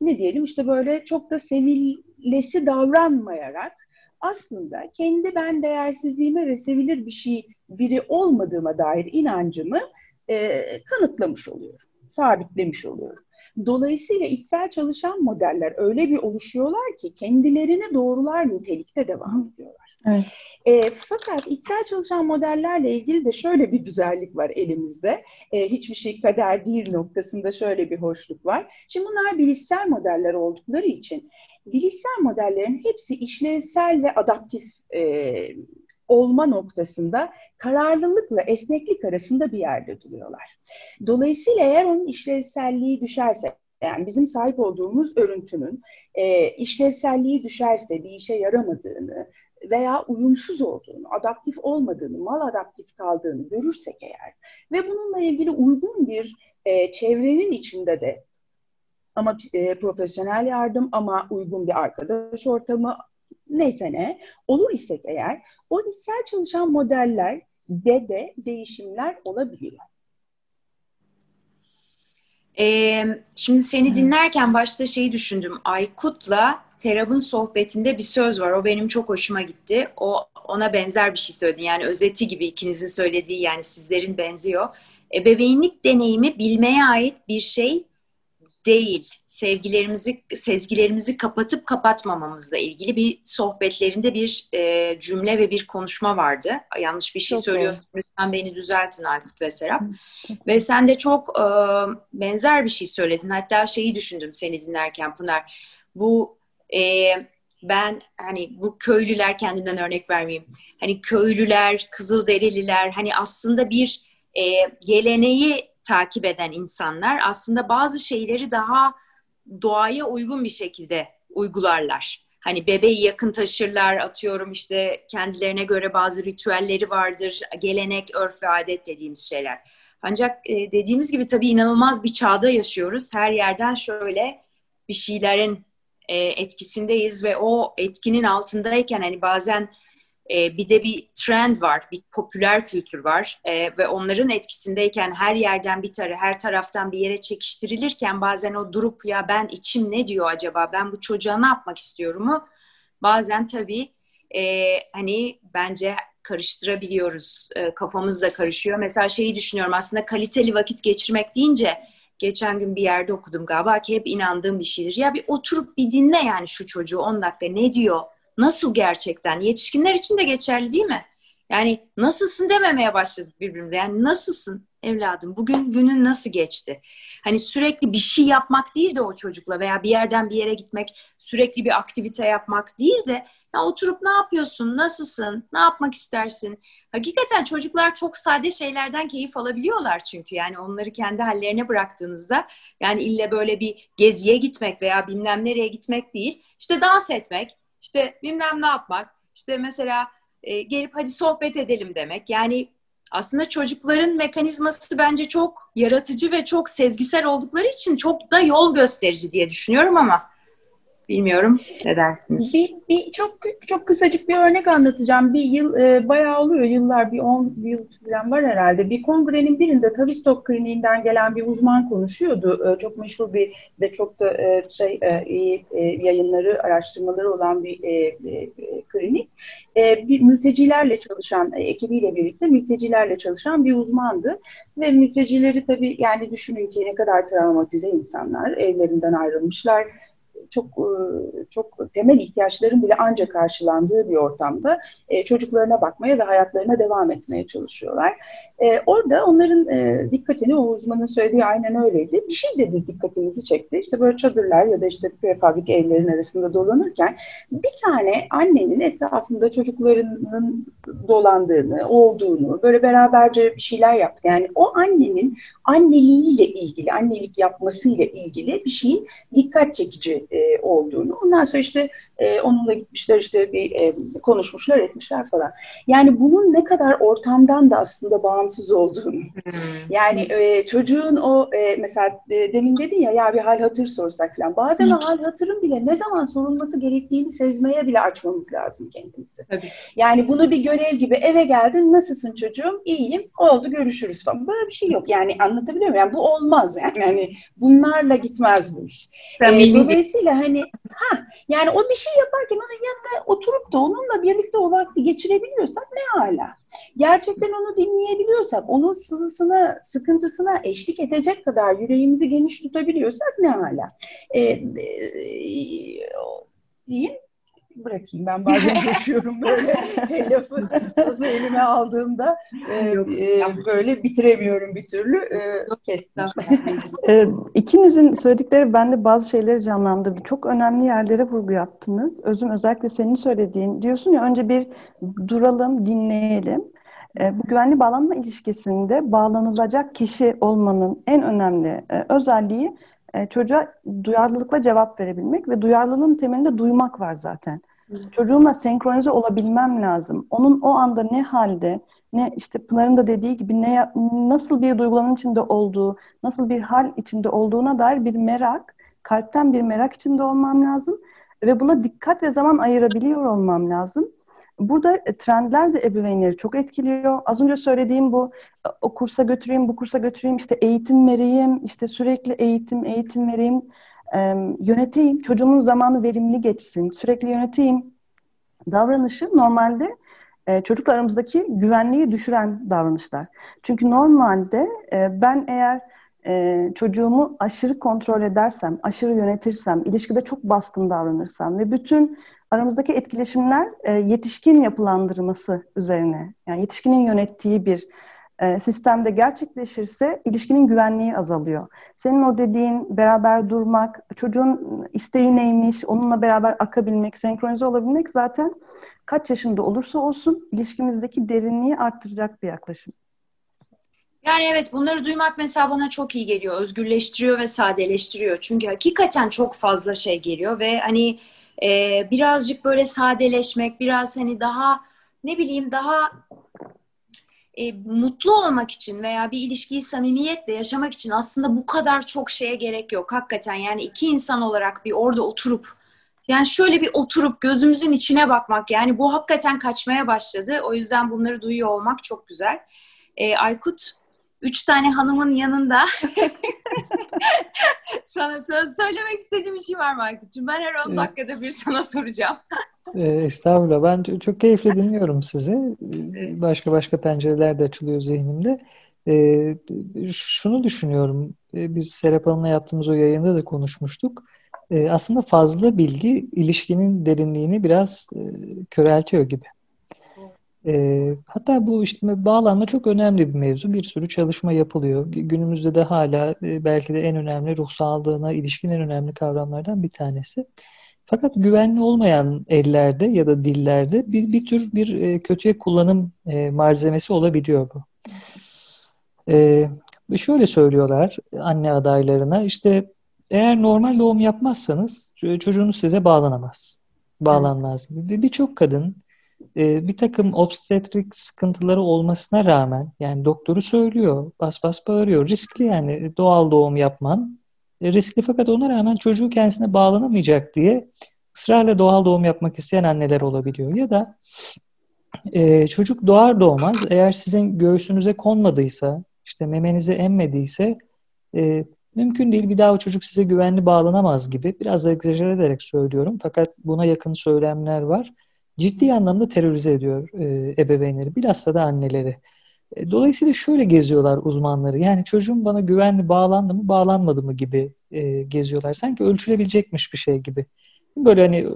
ne diyelim işte böyle çok da sevilesi davranmayarak aslında kendi ben değersizliğime ve sevilir bir şey biri olmadığıma dair inancımı e, kanıtlamış oluyorum, sabitlemiş oluyorum. Dolayısıyla içsel çalışan modeller öyle bir oluşuyorlar ki kendilerini doğrular nitelikte devam ediyorlar. Evet. E, fakat içsel çalışan modellerle ilgili de şöyle bir güzellik var elimizde. E, hiçbir şey kader değil noktasında şöyle bir hoşluk var. Şimdi bunlar bilişsel modeller oldukları için bilişsel modellerin hepsi işlevsel ve adaptif e, olma noktasında kararlılıkla esneklik arasında bir yerde duruyorlar. Dolayısıyla eğer onun işlevselliği düşerse, yani bizim sahip olduğumuz örüntünün e, işlevselliği düşerse, bir işe yaramadığını veya uyumsuz olduğunu, adaptif olmadığını, mal adaptif kaldığını görürsek eğer ve bununla ilgili uygun bir e, çevrenin içinde de ama e, profesyonel yardım ama uygun bir arkadaş ortamı neyse ne olur isek eğer o içsel çalışan modeller de de değişimler olabiliyor. Ee, şimdi seni dinlerken başta şeyi düşündüm. Aykut'la Serap'ın sohbetinde bir söz var. O benim çok hoşuma gitti. O ona benzer bir şey söyledi. Yani özeti gibi ikinizin söylediği yani sizlerin benziyor. Ebeveynlik deneyimi bilmeye ait bir şey değil. Sevgilerimizi, sezgilerimizi kapatıp kapatmamamızla ilgili bir sohbetlerinde bir e, cümle ve bir konuşma vardı. Yanlış bir şey çok söylüyorsam lütfen beni düzeltin Aykut ve Serap. ve sen de çok e, benzer bir şey söyledin. Hatta şeyi düşündüm seni dinlerken Pınar. Bu e, ben hani bu köylüler kendimden örnek vermeyeyim. Hani köylüler, kızılderililer hani aslında bir e, geleneği takip eden insanlar aslında bazı şeyleri daha doğaya uygun bir şekilde uygularlar. Hani bebeği yakın taşırlar, atıyorum işte kendilerine göre bazı ritüelleri vardır, gelenek, örf ve adet dediğimiz şeyler. Ancak e, dediğimiz gibi tabii inanılmaz bir çağda yaşıyoruz. Her yerden şöyle bir şeylerin e, etkisindeyiz ve o etkinin altındayken hani bazen e, bir de bir trend var, bir popüler kültür var e, ve onların etkisindeyken her yerden bir tarı, her taraftan bir yere çekiştirilirken bazen o durup ya ben içim ne diyor acaba, ben bu çocuğa ne yapmak istiyorumu bazen tabii e, hani bence karıştırabiliyoruz, e, kafamız da karışıyor. Mesela şeyi düşünüyorum aslında kaliteli vakit geçirmek deyince geçen gün bir yerde okudum galiba ki hep inandığım bir şeydir. Ya bir oturup bir dinle yani şu çocuğu 10 dakika ne diyor, nasıl gerçekten? Yetişkinler için de geçerli değil mi? Yani nasılsın dememeye başladık birbirimize. Yani nasılsın evladım? Bugün günün nasıl geçti? Hani sürekli bir şey yapmak değil de o çocukla veya bir yerden bir yere gitmek, sürekli bir aktivite yapmak değil de ya oturup ne yapıyorsun, nasılsın, ne yapmak istersin? Hakikaten çocuklar çok sade şeylerden keyif alabiliyorlar çünkü yani onları kendi hallerine bıraktığınızda yani ille böyle bir geziye gitmek veya bilmem nereye gitmek değil, işte dans etmek, işte bilmem ne yapmak, işte mesela e, gelip hadi sohbet edelim demek. Yani aslında çocukların mekanizması bence çok yaratıcı ve çok sezgisel oldukları için çok da yol gösterici diye düşünüyorum ama. Bilmiyorum ne dersiniz? Bir, bir çok çok kısacık bir örnek anlatacağım. Bir yıl e, bayağı oluyor yıllar bir 10 yıl falan var herhalde. Bir kongrenin birinde Tavistock Kliniğinden gelen bir uzman konuşuyordu. E, çok meşhur bir ve çok da e, şey e, iyi e, yayınları, araştırmaları olan bir e, e, klinik. E, bir mültecilerle çalışan e, ekibiyle birlikte mültecilerle çalışan bir uzmandı ve mültecileri tabii yani düşünün ki ne kadar travmatize insanlar evlerinden ayrılmışlar çok e, çok temel ihtiyaçların bile ancak karşılandığı bir ortamda e, çocuklarına bakmaya ve hayatlarına devam etmeye çalışıyorlar. E, orada onların dikkatini o uzmanın söylediği aynen öyleydi. Bir şey dedi dikkatimizi çekti. İşte böyle çadırlar ya da işte prefabrik evlerin arasında dolanırken bir tane annenin etrafında çocuklarının dolandığını, olduğunu, böyle beraberce bir şeyler yaptı. Yani o annenin anneliğiyle ilgili, annelik yapmasıyla ilgili bir şeyin dikkat çekici e, olduğunu. Ondan sonra işte e, onunla gitmişler işte bir e, konuşmuşlar etmişler falan. Yani bunun ne kadar ortamdan da aslında bağımsız olduğunu. Hmm. Yani e, çocuğun o e, mesela e, demin dedin ya ya bir hal hatır sorsak falan. Bazen o hal hatırın bile ne zaman sorulması gerektiğini sezmeye bile açmamız lazım kendimizi. Tabii. Yani bunu bir görev gibi eve geldin nasılsın çocuğum? İyiyim. Oldu görüşürüz falan. Böyle bir şey yok. Yani anlatabiliyor muyum? Yani bu olmaz yani. yani bunlarla gitmez bu iş. Ee, dolayısıyla hani ha yani o bir şey yaparken onun yanında oturup da onunla birlikte o vakti geçirebiliyorsak ne hala. Gerçekten onu dinleyebiliyorsak, onun sızısına, sıkıntısına eşlik edecek kadar yüreğimizi geniş tutabiliyorsak ne hala. Ee, e, diyeyim bırakayım. Ben bazen yaşıyorum böyle lafı sazı elime aldığımda e, e, böyle bitiremiyorum bir türlü. E, kestim. e, ikinizin söyledikleri bende bazı şeyleri canlandırdı. Çok önemli yerlere vurgu yaptınız. Özüm özellikle senin söylediğin. Diyorsun ya önce bir duralım, dinleyelim. E, bu güvenli bağlanma ilişkisinde bağlanılacak kişi olmanın en önemli e, özelliği e, çocuğa duyarlılıkla cevap verebilmek ve duyarlılığın temelinde duymak var zaten. Çocuğumla senkronize olabilmem lazım. Onun o anda ne halde, ne işte Pınar'ın da dediği gibi ne nasıl bir duygulanım içinde olduğu, nasıl bir hal içinde olduğuna dair bir merak, kalpten bir merak içinde olmam lazım ve buna dikkat ve zaman ayırabiliyor olmam lazım. Burada e, trendler de ebeveynleri çok etkiliyor. Az önce söylediğim bu e, o kursa götüreyim, bu kursa götüreyim, işte eğitim vereyim, işte sürekli eğitim, eğitim vereyim, yöneteyim, çocuğumun zamanı verimli geçsin, sürekli yöneteyim davranışı normalde e, çocukla aramızdaki güvenliği düşüren davranışlar. Çünkü normalde e, ben eğer çocuğumu aşırı kontrol edersem, aşırı yönetirsem, ilişkide çok baskın davranırsam ve bütün aramızdaki etkileşimler e, yetişkin yapılandırması üzerine, yani yetişkinin yönettiği bir e, sistemde gerçekleşirse ilişkinin güvenliği azalıyor. Senin o dediğin beraber durmak, çocuğun isteği neymiş, onunla beraber akabilmek, senkronize olabilmek zaten kaç yaşında olursa olsun ilişkimizdeki derinliği arttıracak bir yaklaşım. Yani evet bunları duymak mesela bana çok iyi geliyor. Özgürleştiriyor ve sadeleştiriyor. Çünkü hakikaten çok fazla şey geliyor ve hani e, birazcık böyle sadeleşmek, biraz hani daha ne bileyim daha e, mutlu olmak için veya bir ilişkiyi samimiyetle yaşamak için aslında bu kadar çok şeye gerek yok hakikaten. Yani iki insan olarak bir orada oturup yani şöyle bir oturup gözümüzün içine bakmak yani bu hakikaten kaçmaya başladı. O yüzden bunları duyuyor olmak çok güzel. E, Aykut üç tane hanımın yanında sana söz söylemek istediğim bir şey var mı Aykut'cum? Ben her 10 dakikada bir sana soracağım. e, estağfurullah. Ben çok keyifle dinliyorum sizi. Başka başka pencereler de açılıyor zihnimde. E, şunu düşünüyorum. E, biz Serap Hanım'la yaptığımız o yayında da konuşmuştuk. Aslında fazla bilgi ilişkinin derinliğini biraz köreltiyor gibi. E, hatta bu işte bağlanma çok önemli bir mevzu. Bir sürü çalışma yapılıyor. Günümüzde de hala e, belki de en önemli ruh sağlığına ilişkin en önemli kavramlardan bir tanesi. Fakat güvenli olmayan ellerde ya da dillerde bir, bir tür bir e, kötüye kullanım e, malzemesi olabiliyor bu. E, şöyle söylüyorlar anne adaylarına işte eğer normal doğum yapmazsanız çocuğunuz size bağlanamaz. Bağlanmaz. Evet. Birçok kadın e, bir takım obstetrik sıkıntıları olmasına rağmen yani doktoru söylüyor, bas bas bağırıyor. Riskli yani doğal doğum yapman riskli fakat ona rağmen çocuğu kendisine bağlanamayacak diye ısrarla doğal doğum yapmak isteyen anneler olabiliyor. Ya da e, çocuk doğar doğmaz eğer sizin göğsünüze konmadıysa, işte memenizi emmediyse e, mümkün değil bir daha o çocuk size güvenli bağlanamaz gibi. Biraz da egzajer ederek söylüyorum fakat buna yakın söylemler var. Ciddi anlamda terörize ediyor e, ebeveynleri, bilhassa da anneleri. E, dolayısıyla şöyle geziyorlar uzmanları. Yani çocuğum bana güvenli bağlandı mı, bağlanmadı mı gibi e, geziyorlar. Sanki ölçülebilecekmiş bir şey gibi. Böyle hani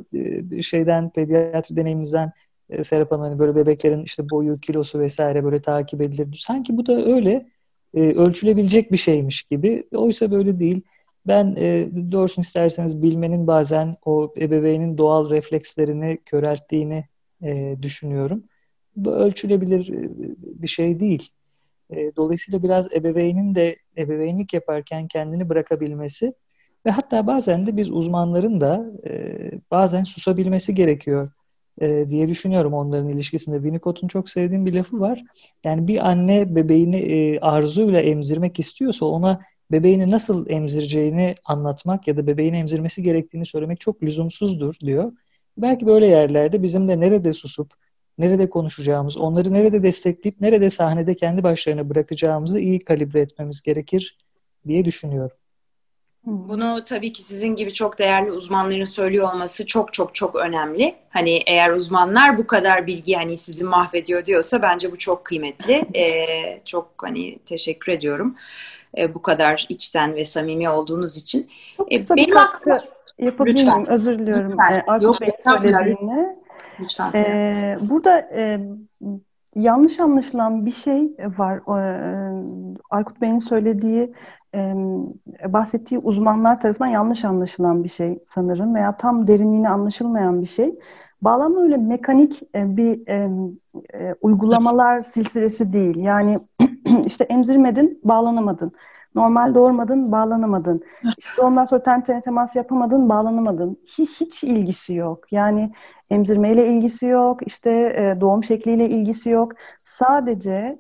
e, şeyden, pediatri deneyimimizden e, Serap Hanım hani böyle bebeklerin işte boyu, kilosu vesaire böyle takip edilir. Sanki bu da öyle e, ölçülebilecek bir şeymiş gibi. Oysa böyle değil. Ben e, doğrusunu isterseniz bilmenin bazen o ebeveynin doğal reflekslerini körelttiğini e, düşünüyorum. Bu ölçülebilir e, bir şey değil. E, dolayısıyla biraz ebeveynin de ebeveynlik yaparken kendini bırakabilmesi ve hatta bazen de biz uzmanların da e, bazen susabilmesi gerekiyor e, diye düşünüyorum onların ilişkisinde. Winnicott'un çok sevdiğim bir lafı var. Yani bir anne bebeğini e, arzuyla emzirmek istiyorsa ona bebeğini nasıl emzireceğini anlatmak ya da bebeğini emzirmesi gerektiğini söylemek çok lüzumsuzdur diyor. Belki böyle yerlerde bizim de nerede susup, nerede konuşacağımız, onları nerede destekleyip, nerede sahnede kendi başlarına bırakacağımızı iyi kalibre etmemiz gerekir diye düşünüyorum. Bunu tabii ki sizin gibi çok değerli uzmanların söylüyor olması çok çok çok önemli. Hani eğer uzmanlar bu kadar bilgi hani sizi mahvediyor diyorsa bence bu çok kıymetli. Ee, çok hani teşekkür ediyorum. Ee, bu kadar içten ve samimi olduğunuz için. Çok ee, kısa benim bir katkı yapabilir miyim? Özür diliyorum. Lütfen. Aykut Yok, Bey. Lütfen. Ee, burada e, yanlış anlaşılan bir şey var. Ee, Aykut Bey'in söylediği bahsettiği uzmanlar tarafından yanlış anlaşılan bir şey sanırım veya tam derinliğine anlaşılmayan bir şey. Bağlanma öyle mekanik bir e, uygulamalar silsilesi değil. Yani işte emzirmedin, bağlanamadın. Normal doğurmadın, bağlanamadın. İşte ondan sonra ten tene temas yapamadın, bağlanamadın. Hiç, hiç ilgisi yok. Yani emzirmeyle ilgisi yok, işte doğum şekliyle ilgisi yok. Sadece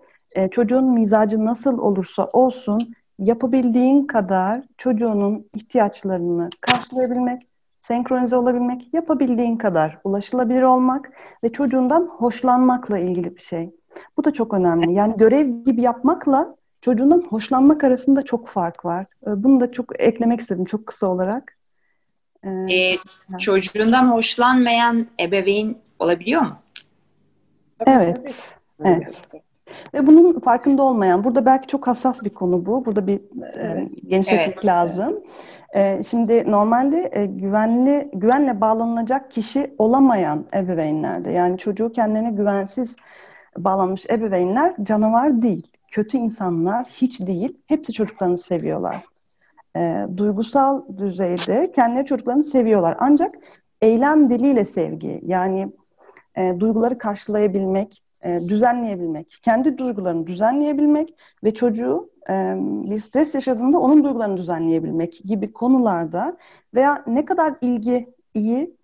çocuğun mizacı nasıl olursa olsun yapabildiğin kadar çocuğunun ihtiyaçlarını karşılayabilmek, senkronize olabilmek, yapabildiğin kadar ulaşılabilir olmak ve çocuğundan hoşlanmakla ilgili bir şey. Bu da çok önemli. Yani görev gibi yapmakla çocuğundan hoşlanmak arasında çok fark var. Ee, bunu da çok eklemek istedim çok kısa olarak. Ee, ee, çocuğundan hoşlanmayan ebeveyn olabiliyor mu? Evet. Evet. Ve bunun farkında olmayan, burada belki çok hassas bir konu bu. Burada bir e, genişletmek evet. lazım. E, şimdi normalde e, güvenli güvenle bağlanılacak kişi olamayan ebeveynlerde, yani çocuğu kendine güvensiz bağlanmış ebeveynler canavar değil, kötü insanlar hiç değil. Hepsi çocuklarını seviyorlar. E, duygusal düzeyde kendileri çocuklarını seviyorlar. Ancak eylem diliyle sevgi, yani e, duyguları karşılayabilmek, e, düzenleyebilmek, kendi duygularını düzenleyebilmek ve çocuğu e, bir stres yaşadığında onun duygularını düzenleyebilmek gibi konularda veya ne kadar ilgi iyi,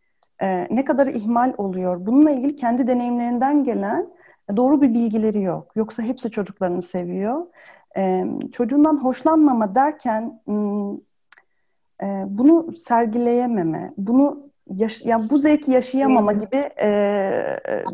e, ne kadar ihmal oluyor, bununla ilgili kendi deneyimlerinden gelen doğru bir bilgileri yok. Yoksa hepsi çocuklarını seviyor. E, çocuğundan hoşlanmama derken bunu sergileyememe, bunu yaş yani bu zevki yaşayamama gibi e, e,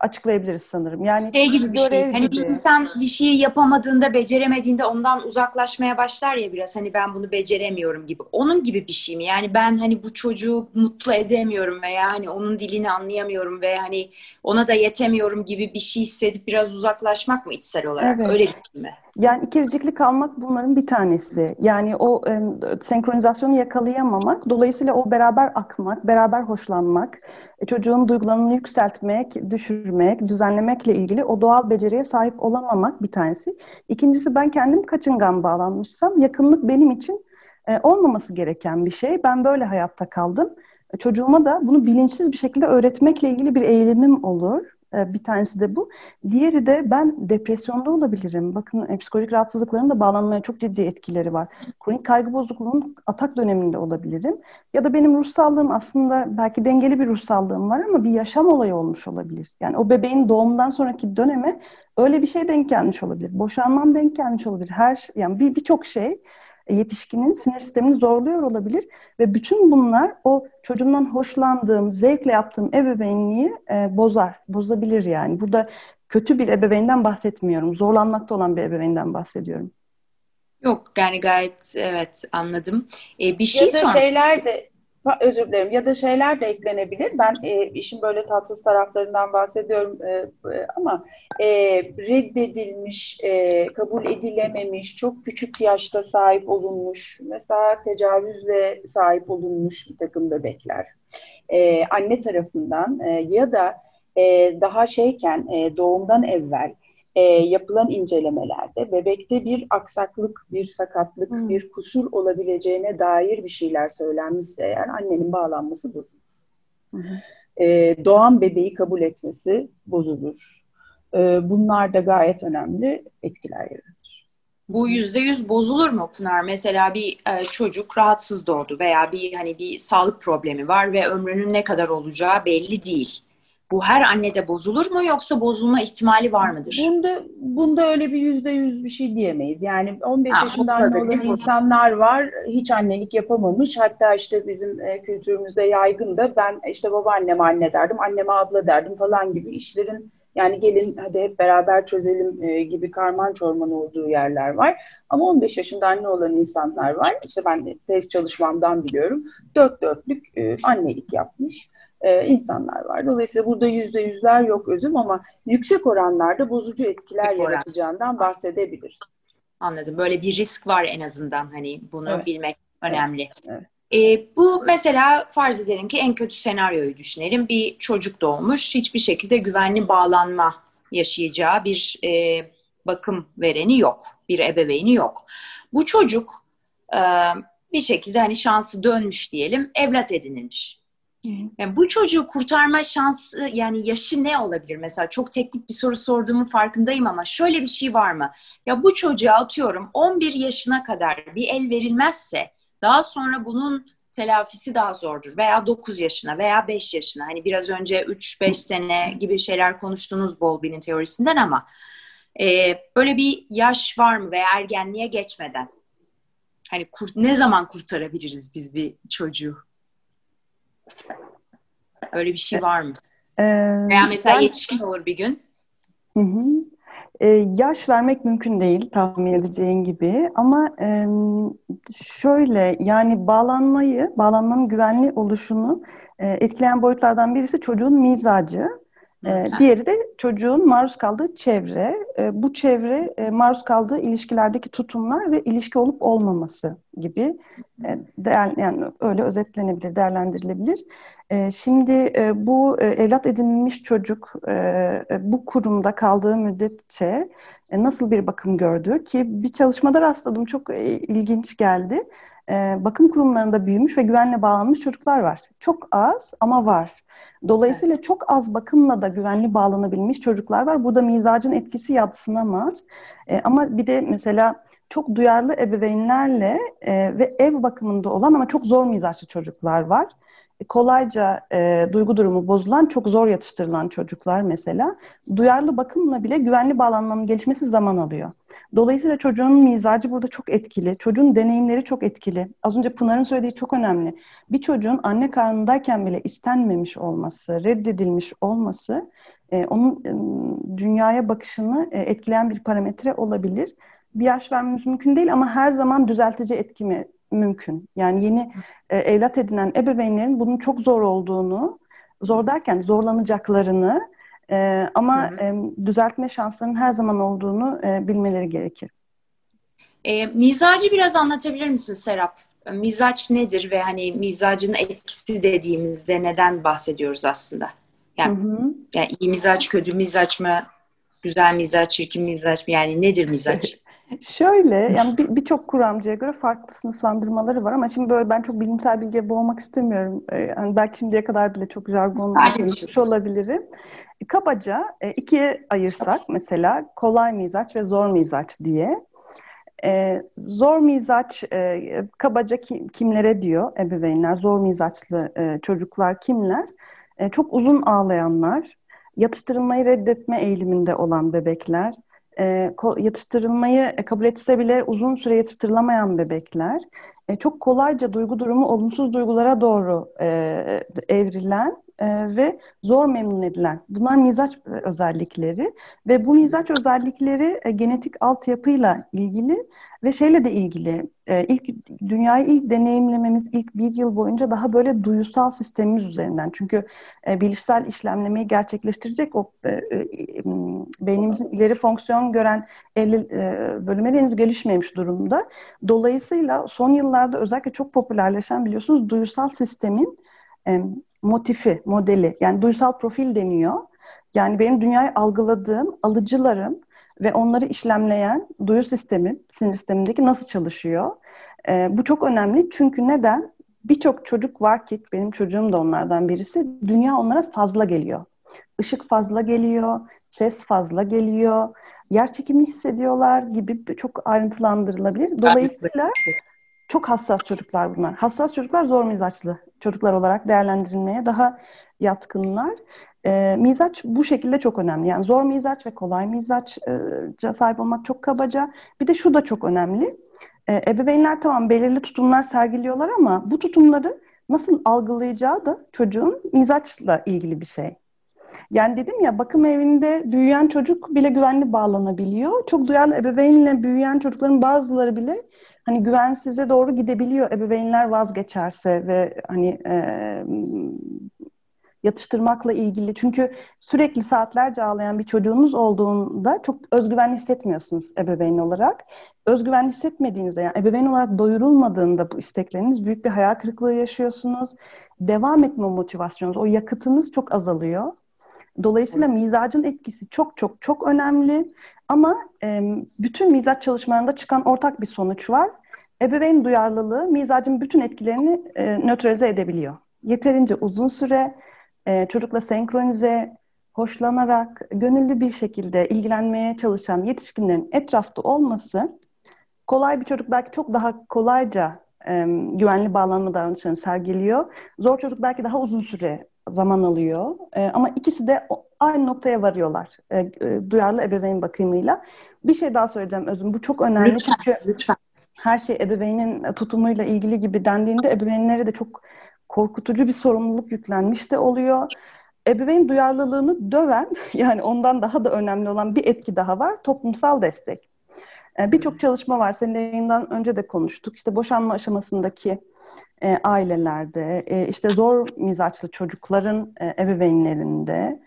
açıklayabiliriz sanırım. Yani şey gibi bir şey. Hani bir insan bir şeyi yapamadığında, beceremediğinde ondan uzaklaşmaya başlar ya biraz. Hani ben bunu beceremiyorum gibi. Onun gibi bir şey mi? Yani ben hani bu çocuğu mutlu edemiyorum veya hani onun dilini anlayamıyorum ve hani ona da yetemiyorum gibi bir şey hissedip biraz uzaklaşmak mı içsel olarak? Evet. Öyle bir şey mi? Yani ikircikli kalmak bunların bir tanesi. Yani o e, senkronizasyonu yakalayamamak, dolayısıyla o beraber akmak, beraber hoşlanmak, e, çocuğun duygularını yükseltmek, düşürmek, düzenlemekle ilgili o doğal beceriye sahip olamamak bir tanesi. İkincisi ben kendim kaçıngan bağlanmışsam yakınlık benim için e, olmaması gereken bir şey. Ben böyle hayatta kaldım. E, çocuğuma da bunu bilinçsiz bir şekilde öğretmekle ilgili bir eğilimim olur. E, bir tanesi de bu. Diğeri de ben depresyonda olabilirim. Bakın e, psikolojik rahatsızlıkların da bağlanmaya çok ciddi etkileri var. Kronik kaygı bozukluğunun atak döneminde olabilirim. Ya da benim ruh sağlığım aslında belki dengeli bir ruh sağlığım var ama bir yaşam olayı olmuş olabilir. Yani o bebeğin doğumundan sonraki döneme öyle bir şey denk gelmiş olabilir. Boşanmam denk gelmiş olabilir. Her yani bir birçok şey yetişkinin sinir sistemini zorluyor olabilir ve bütün bunlar o çocuğumdan hoşlandığım, zevkle yaptığım ebeveynliği e, bozar, bozabilir yani. Burada kötü bir ebeveynden bahsetmiyorum, zorlanmakta olan bir ebeveynden bahsediyorum. Yok yani gayet evet anladım. Ee, bir şey ya da sonra... şeyler de özür dilerim ya da şeyler de eklenebilir. Ben e, işin böyle tatsız taraflarından bahsediyorum e, e, ama e, reddedilmiş, e, kabul edilememiş, çok küçük yaşta sahip olunmuş, mesela tecavüzle sahip olunmuş bir takım bebekler. E, anne tarafından e, ya da e, daha şeyken e, doğumdan evvel e, yapılan incelemelerde bebekte bir aksaklık, bir sakatlık, hmm. bir kusur olabileceğine dair bir şeyler söylenmişse eğer annenin bağlanması bozulur. Hmm. E, doğan bebeği kabul etmesi bozulur. E, bunlar da gayet önemli etkiler yaratır. Bu yüzde yüz bozulur mu Pınar? Mesela bir e, çocuk rahatsız doğdu veya bir hani bir sağlık problemi var ve ömrünün ne kadar olacağı belli değil bu her annede bozulur mu yoksa bozulma ihtimali var mıdır? Bunda bunda öyle bir yüzde yüz bir şey diyemeyiz. Yani 15 ha, yaşında anne olan insanlar var hiç annelik yapamamış. Hatta işte bizim e, kültürümüzde yaygın da ben işte babaanneme anne derdim, anneme abla derdim falan gibi işlerin yani gelin hadi hep beraber çözelim e, gibi karman çorman olduğu yerler var. Ama 15 yaşında anne olan insanlar var. İşte ben de test çalışmamdan biliyorum. Dört dörtlük e, annelik yapmış e, insanlar var. Dolayısıyla burada yüzde yüzler yok özüm ama yüksek oranlarda bozucu etkiler yüksek yaratacağından bahsedebiliriz. Anladım. Böyle bir risk var en azından hani bunu evet. bilmek önemli. Evet. E, bu mesela farz edelim ki en kötü senaryoyu düşünelim. Bir çocuk doğmuş, hiçbir şekilde güvenli bağlanma yaşayacağı bir e, bakım vereni yok, bir ebeveyni yok. Bu çocuk e, bir şekilde hani şansı dönmüş diyelim, evlat edinilmiş. Yani bu çocuğu kurtarma şansı yani yaşı ne olabilir mesela? Çok teknik bir soru sorduğumun farkındayım ama şöyle bir şey var mı? Ya bu çocuğa atıyorum 11 yaşına kadar bir el verilmezse daha sonra bunun telafisi daha zordur. Veya 9 yaşına veya 5 yaşına. Hani biraz önce 3-5 sene gibi şeyler konuştunuz Bowlby'nin teorisinden ama e, böyle bir yaş var mı veya ergenliğe geçmeden? Hani kurt, ne zaman kurtarabiliriz biz bir çocuğu? Öyle bir şey var mı? Ee, Veya mesela ben, yetişkin olur bir gün. Hı hı. Ee, yaş vermek mümkün değil tahmin edeceğin gibi ama e, şöyle yani bağlanmayı, bağlanmanın güvenli oluşunu e, etkileyen boyutlardan birisi çocuğun mizacı. E, diğeri de çocuğun maruz kaldığı çevre. E, bu çevre e, maruz kaldığı ilişkilerdeki tutumlar ve ilişki olup olmaması gibi e, değer, yani öyle özetlenebilir, değerlendirilebilir. E, şimdi e, bu e, evlat edinilmiş çocuk e, e, bu kurumda kaldığı müddetçe e, nasıl bir bakım gördü ki bir çalışmada rastladım çok e, ilginç geldi. E, bakım kurumlarında büyümüş ve güvenle bağlanmış çocuklar var. Çok az ama var. Dolayısıyla evet. çok az bakımla da güvenli bağlanabilmiş çocuklar var. Burada mizacın etkisi yatsınamaz. E, ama bir de mesela çok duyarlı ebeveynlerle e, ve ev bakımında olan ama çok zor mizaçlı çocuklar var. Kolayca e, duygu durumu bozulan, çok zor yatıştırılan çocuklar mesela duyarlı bakımla bile güvenli bağlanmanın gelişmesi zaman alıyor. Dolayısıyla çocuğun mizacı burada çok etkili. Çocuğun deneyimleri çok etkili. Az önce Pınar'ın söylediği çok önemli. Bir çocuğun anne karnındayken bile istenmemiş olması, reddedilmiş olması e, onun e, dünyaya bakışını e, etkileyen bir parametre olabilir. Bir yaş vermemiz mümkün değil ama her zaman düzeltici etki mi mümkün. Yani yeni e, evlat edinen ebeveynlerin bunun çok zor olduğunu, zor derken zorlanacaklarını e, ama hı hı. E, düzeltme şanslarının her zaman olduğunu e, bilmeleri gerekir. E, mizacı biraz anlatabilir misin Serap? Mizaç nedir ve hani mizacın etkisi dediğimizde neden bahsediyoruz aslında? Yani, hı hı. yani iyi mizaç, kötü mizaç mı? Güzel mizaç, çirkin mizaç mı? Yani nedir mizaç? Şöyle, yani birçok bir kuramcıya göre farklı sınıflandırmaları var ama şimdi böyle ben çok bilimsel bilgiye boğmak istemiyorum. Ee, yani belki şimdiye kadar bile çok jargonla konuşmuş olabilirim. Kabaca e, ikiye ayırsak mesela kolay mizaç ve zor mizaç diye. Ee, zor mizaç e, kabaca kim, kimlere diyor ebeveynler? Zor mizaçlı e, çocuklar kimler? E, çok uzun ağlayanlar, yatıştırılmayı reddetme eğiliminde olan bebekler, e, yatıştırılmayı kabul etse bile uzun süre yatıştırılamayan bebekler, e, çok kolayca duygu durumu olumsuz duygulara doğru e, evrilen e, ve zor memnun edilen. Bunlar mizaç özellikleri ve bu mizaç özellikleri e, genetik altyapıyla ilgili ve şeyle de ilgili. E, ilk dünyayı ilk deneyimlememiz ilk bir yıl boyunca daha böyle duyusal sistemimiz üzerinden. Çünkü e, bilişsel işlemlemeyi gerçekleştirecek o e, e, beynimizin ileri fonksiyon gören el, e, bölümleri henüz gelişmemiş durumda. Dolayısıyla son yıllarda özellikle çok popülerleşen biliyorsunuz duyusal sistemin motifi, modeli yani duysal profil deniyor. Yani benim dünyayı algıladığım alıcılarım ve onları işlemleyen duyu sistemi, sinir sistemindeki nasıl çalışıyor? Ee, bu çok önemli çünkü neden? Birçok çocuk var ki, benim çocuğum da onlardan birisi, dünya onlara fazla geliyor. Işık fazla geliyor, ses fazla geliyor, yer çekimini hissediyorlar gibi çok ayrıntılandırılabilir. Dolayısıyla çok hassas çocuklar bunlar. Hassas çocuklar zor mizaçlı çocuklar olarak değerlendirilmeye daha yatkınlar. E, mizaç bu şekilde çok önemli. Yani zor mizaç ve kolay mizaçça sahip olmak çok kabaca. Bir de şu da çok önemli. E, ebeveynler tamam belirli tutumlar sergiliyorlar ama bu tutumları nasıl algılayacağı da çocuğun mizaçla ilgili bir şey. Yani dedim ya bakım evinde büyüyen çocuk bile güvenli bağlanabiliyor. Çok duyarlı ebeveynle büyüyen çocukların bazıları bile hani güvensize doğru gidebiliyor ebeveynler vazgeçerse ve hani e, yatıştırmakla ilgili. Çünkü sürekli saatlerce ağlayan bir çocuğunuz olduğunda çok özgüven hissetmiyorsunuz ebeveyn olarak. Özgüven hissetmediğinizde yani ebeveyn olarak doyurulmadığında bu istekleriniz büyük bir hayal kırıklığı yaşıyorsunuz. Devam etme motivasyonunuz, o yakıtınız çok azalıyor. Dolayısıyla mizacın etkisi çok çok çok önemli. Ama e, bütün mizaç çalışmalarında çıkan ortak bir sonuç var. Ebeveyn duyarlılığı mizacın bütün etkilerini e, nötralize edebiliyor. Yeterince uzun süre e, çocukla senkronize, hoşlanarak, gönüllü bir şekilde ilgilenmeye çalışan yetişkinlerin etrafta olması kolay bir çocuk belki çok daha kolayca e, güvenli bağlanma davranışlarını sergiliyor. Zor çocuk belki daha uzun süre zaman alıyor. E, ama ikisi de aynı noktaya varıyorlar. E, e, duyarlı ebeveyn bakımıyla. Bir şey daha söyleyeceğim Özüm. Bu çok önemli lütfen, çünkü lütfen. her şey ebeveynin tutumuyla ilgili gibi dendiğinde ebeveynlere de çok korkutucu bir sorumluluk yüklenmiş de oluyor. Ebeveyn duyarlılığını döven yani ondan daha da önemli olan bir etki daha var. Toplumsal destek. Birçok çalışma var. Senin yayından önce de konuştuk. İşte boşanma aşamasındaki e, ailelerde, e, işte zor mizaçlı çocukların e, ebeveynlerinde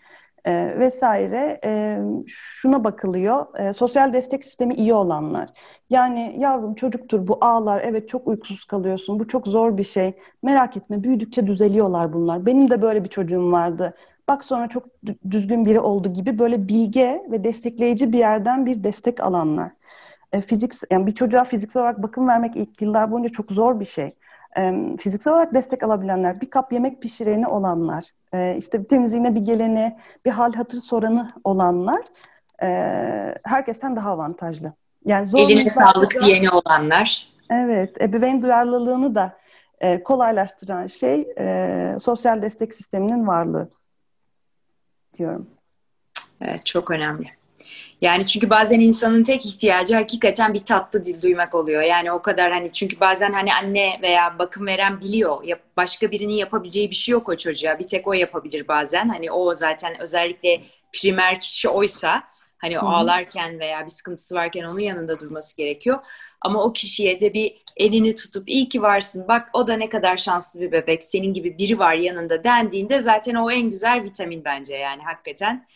e, vesaire e, şuna bakılıyor. E, sosyal destek sistemi iyi olanlar. Yani yavrum çocuktur bu ağlar evet çok uykusuz kalıyorsun bu çok zor bir şey. Merak etme büyüdükçe düzeliyorlar bunlar. Benim de böyle bir çocuğum vardı. Bak sonra çok düzgün biri oldu gibi böyle bilge ve destekleyici bir yerden bir destek alanlar. E, fizik yani bir çocuğa fiziksel olarak bakım vermek ilk yıllar boyunca çok zor bir şey fiziksel olarak destek alabilenler, bir kap yemek pişireni olanlar, e, işte temizliğine bir geleni, bir hal hatır soranı olanlar e, herkesten daha avantajlı. Yani zor Eline sağlık da, diyeni olanlar. Evet, ebeveyn duyarlılığını da e, kolaylaştıran şey sosyal destek sisteminin varlığı diyorum. Evet, çok önemli. Yani çünkü bazen insanın tek ihtiyacı hakikaten bir tatlı dil duymak oluyor. Yani o kadar hani çünkü bazen hani anne veya bakım veren biliyor. Yap, başka birinin yapabileceği bir şey yok o çocuğa. Bir tek o yapabilir bazen. Hani o zaten özellikle primer kişi oysa hani Hı-hı. ağlarken veya bir sıkıntısı varken onun yanında durması gerekiyor. Ama o kişiye de bir elini tutup iyi ki varsın bak o da ne kadar şanslı bir bebek senin gibi biri var yanında dendiğinde zaten o en güzel vitamin bence yani hakikaten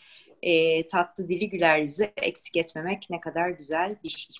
e, tatlı dili güler yüzü eksik etmemek ne kadar güzel bir şey.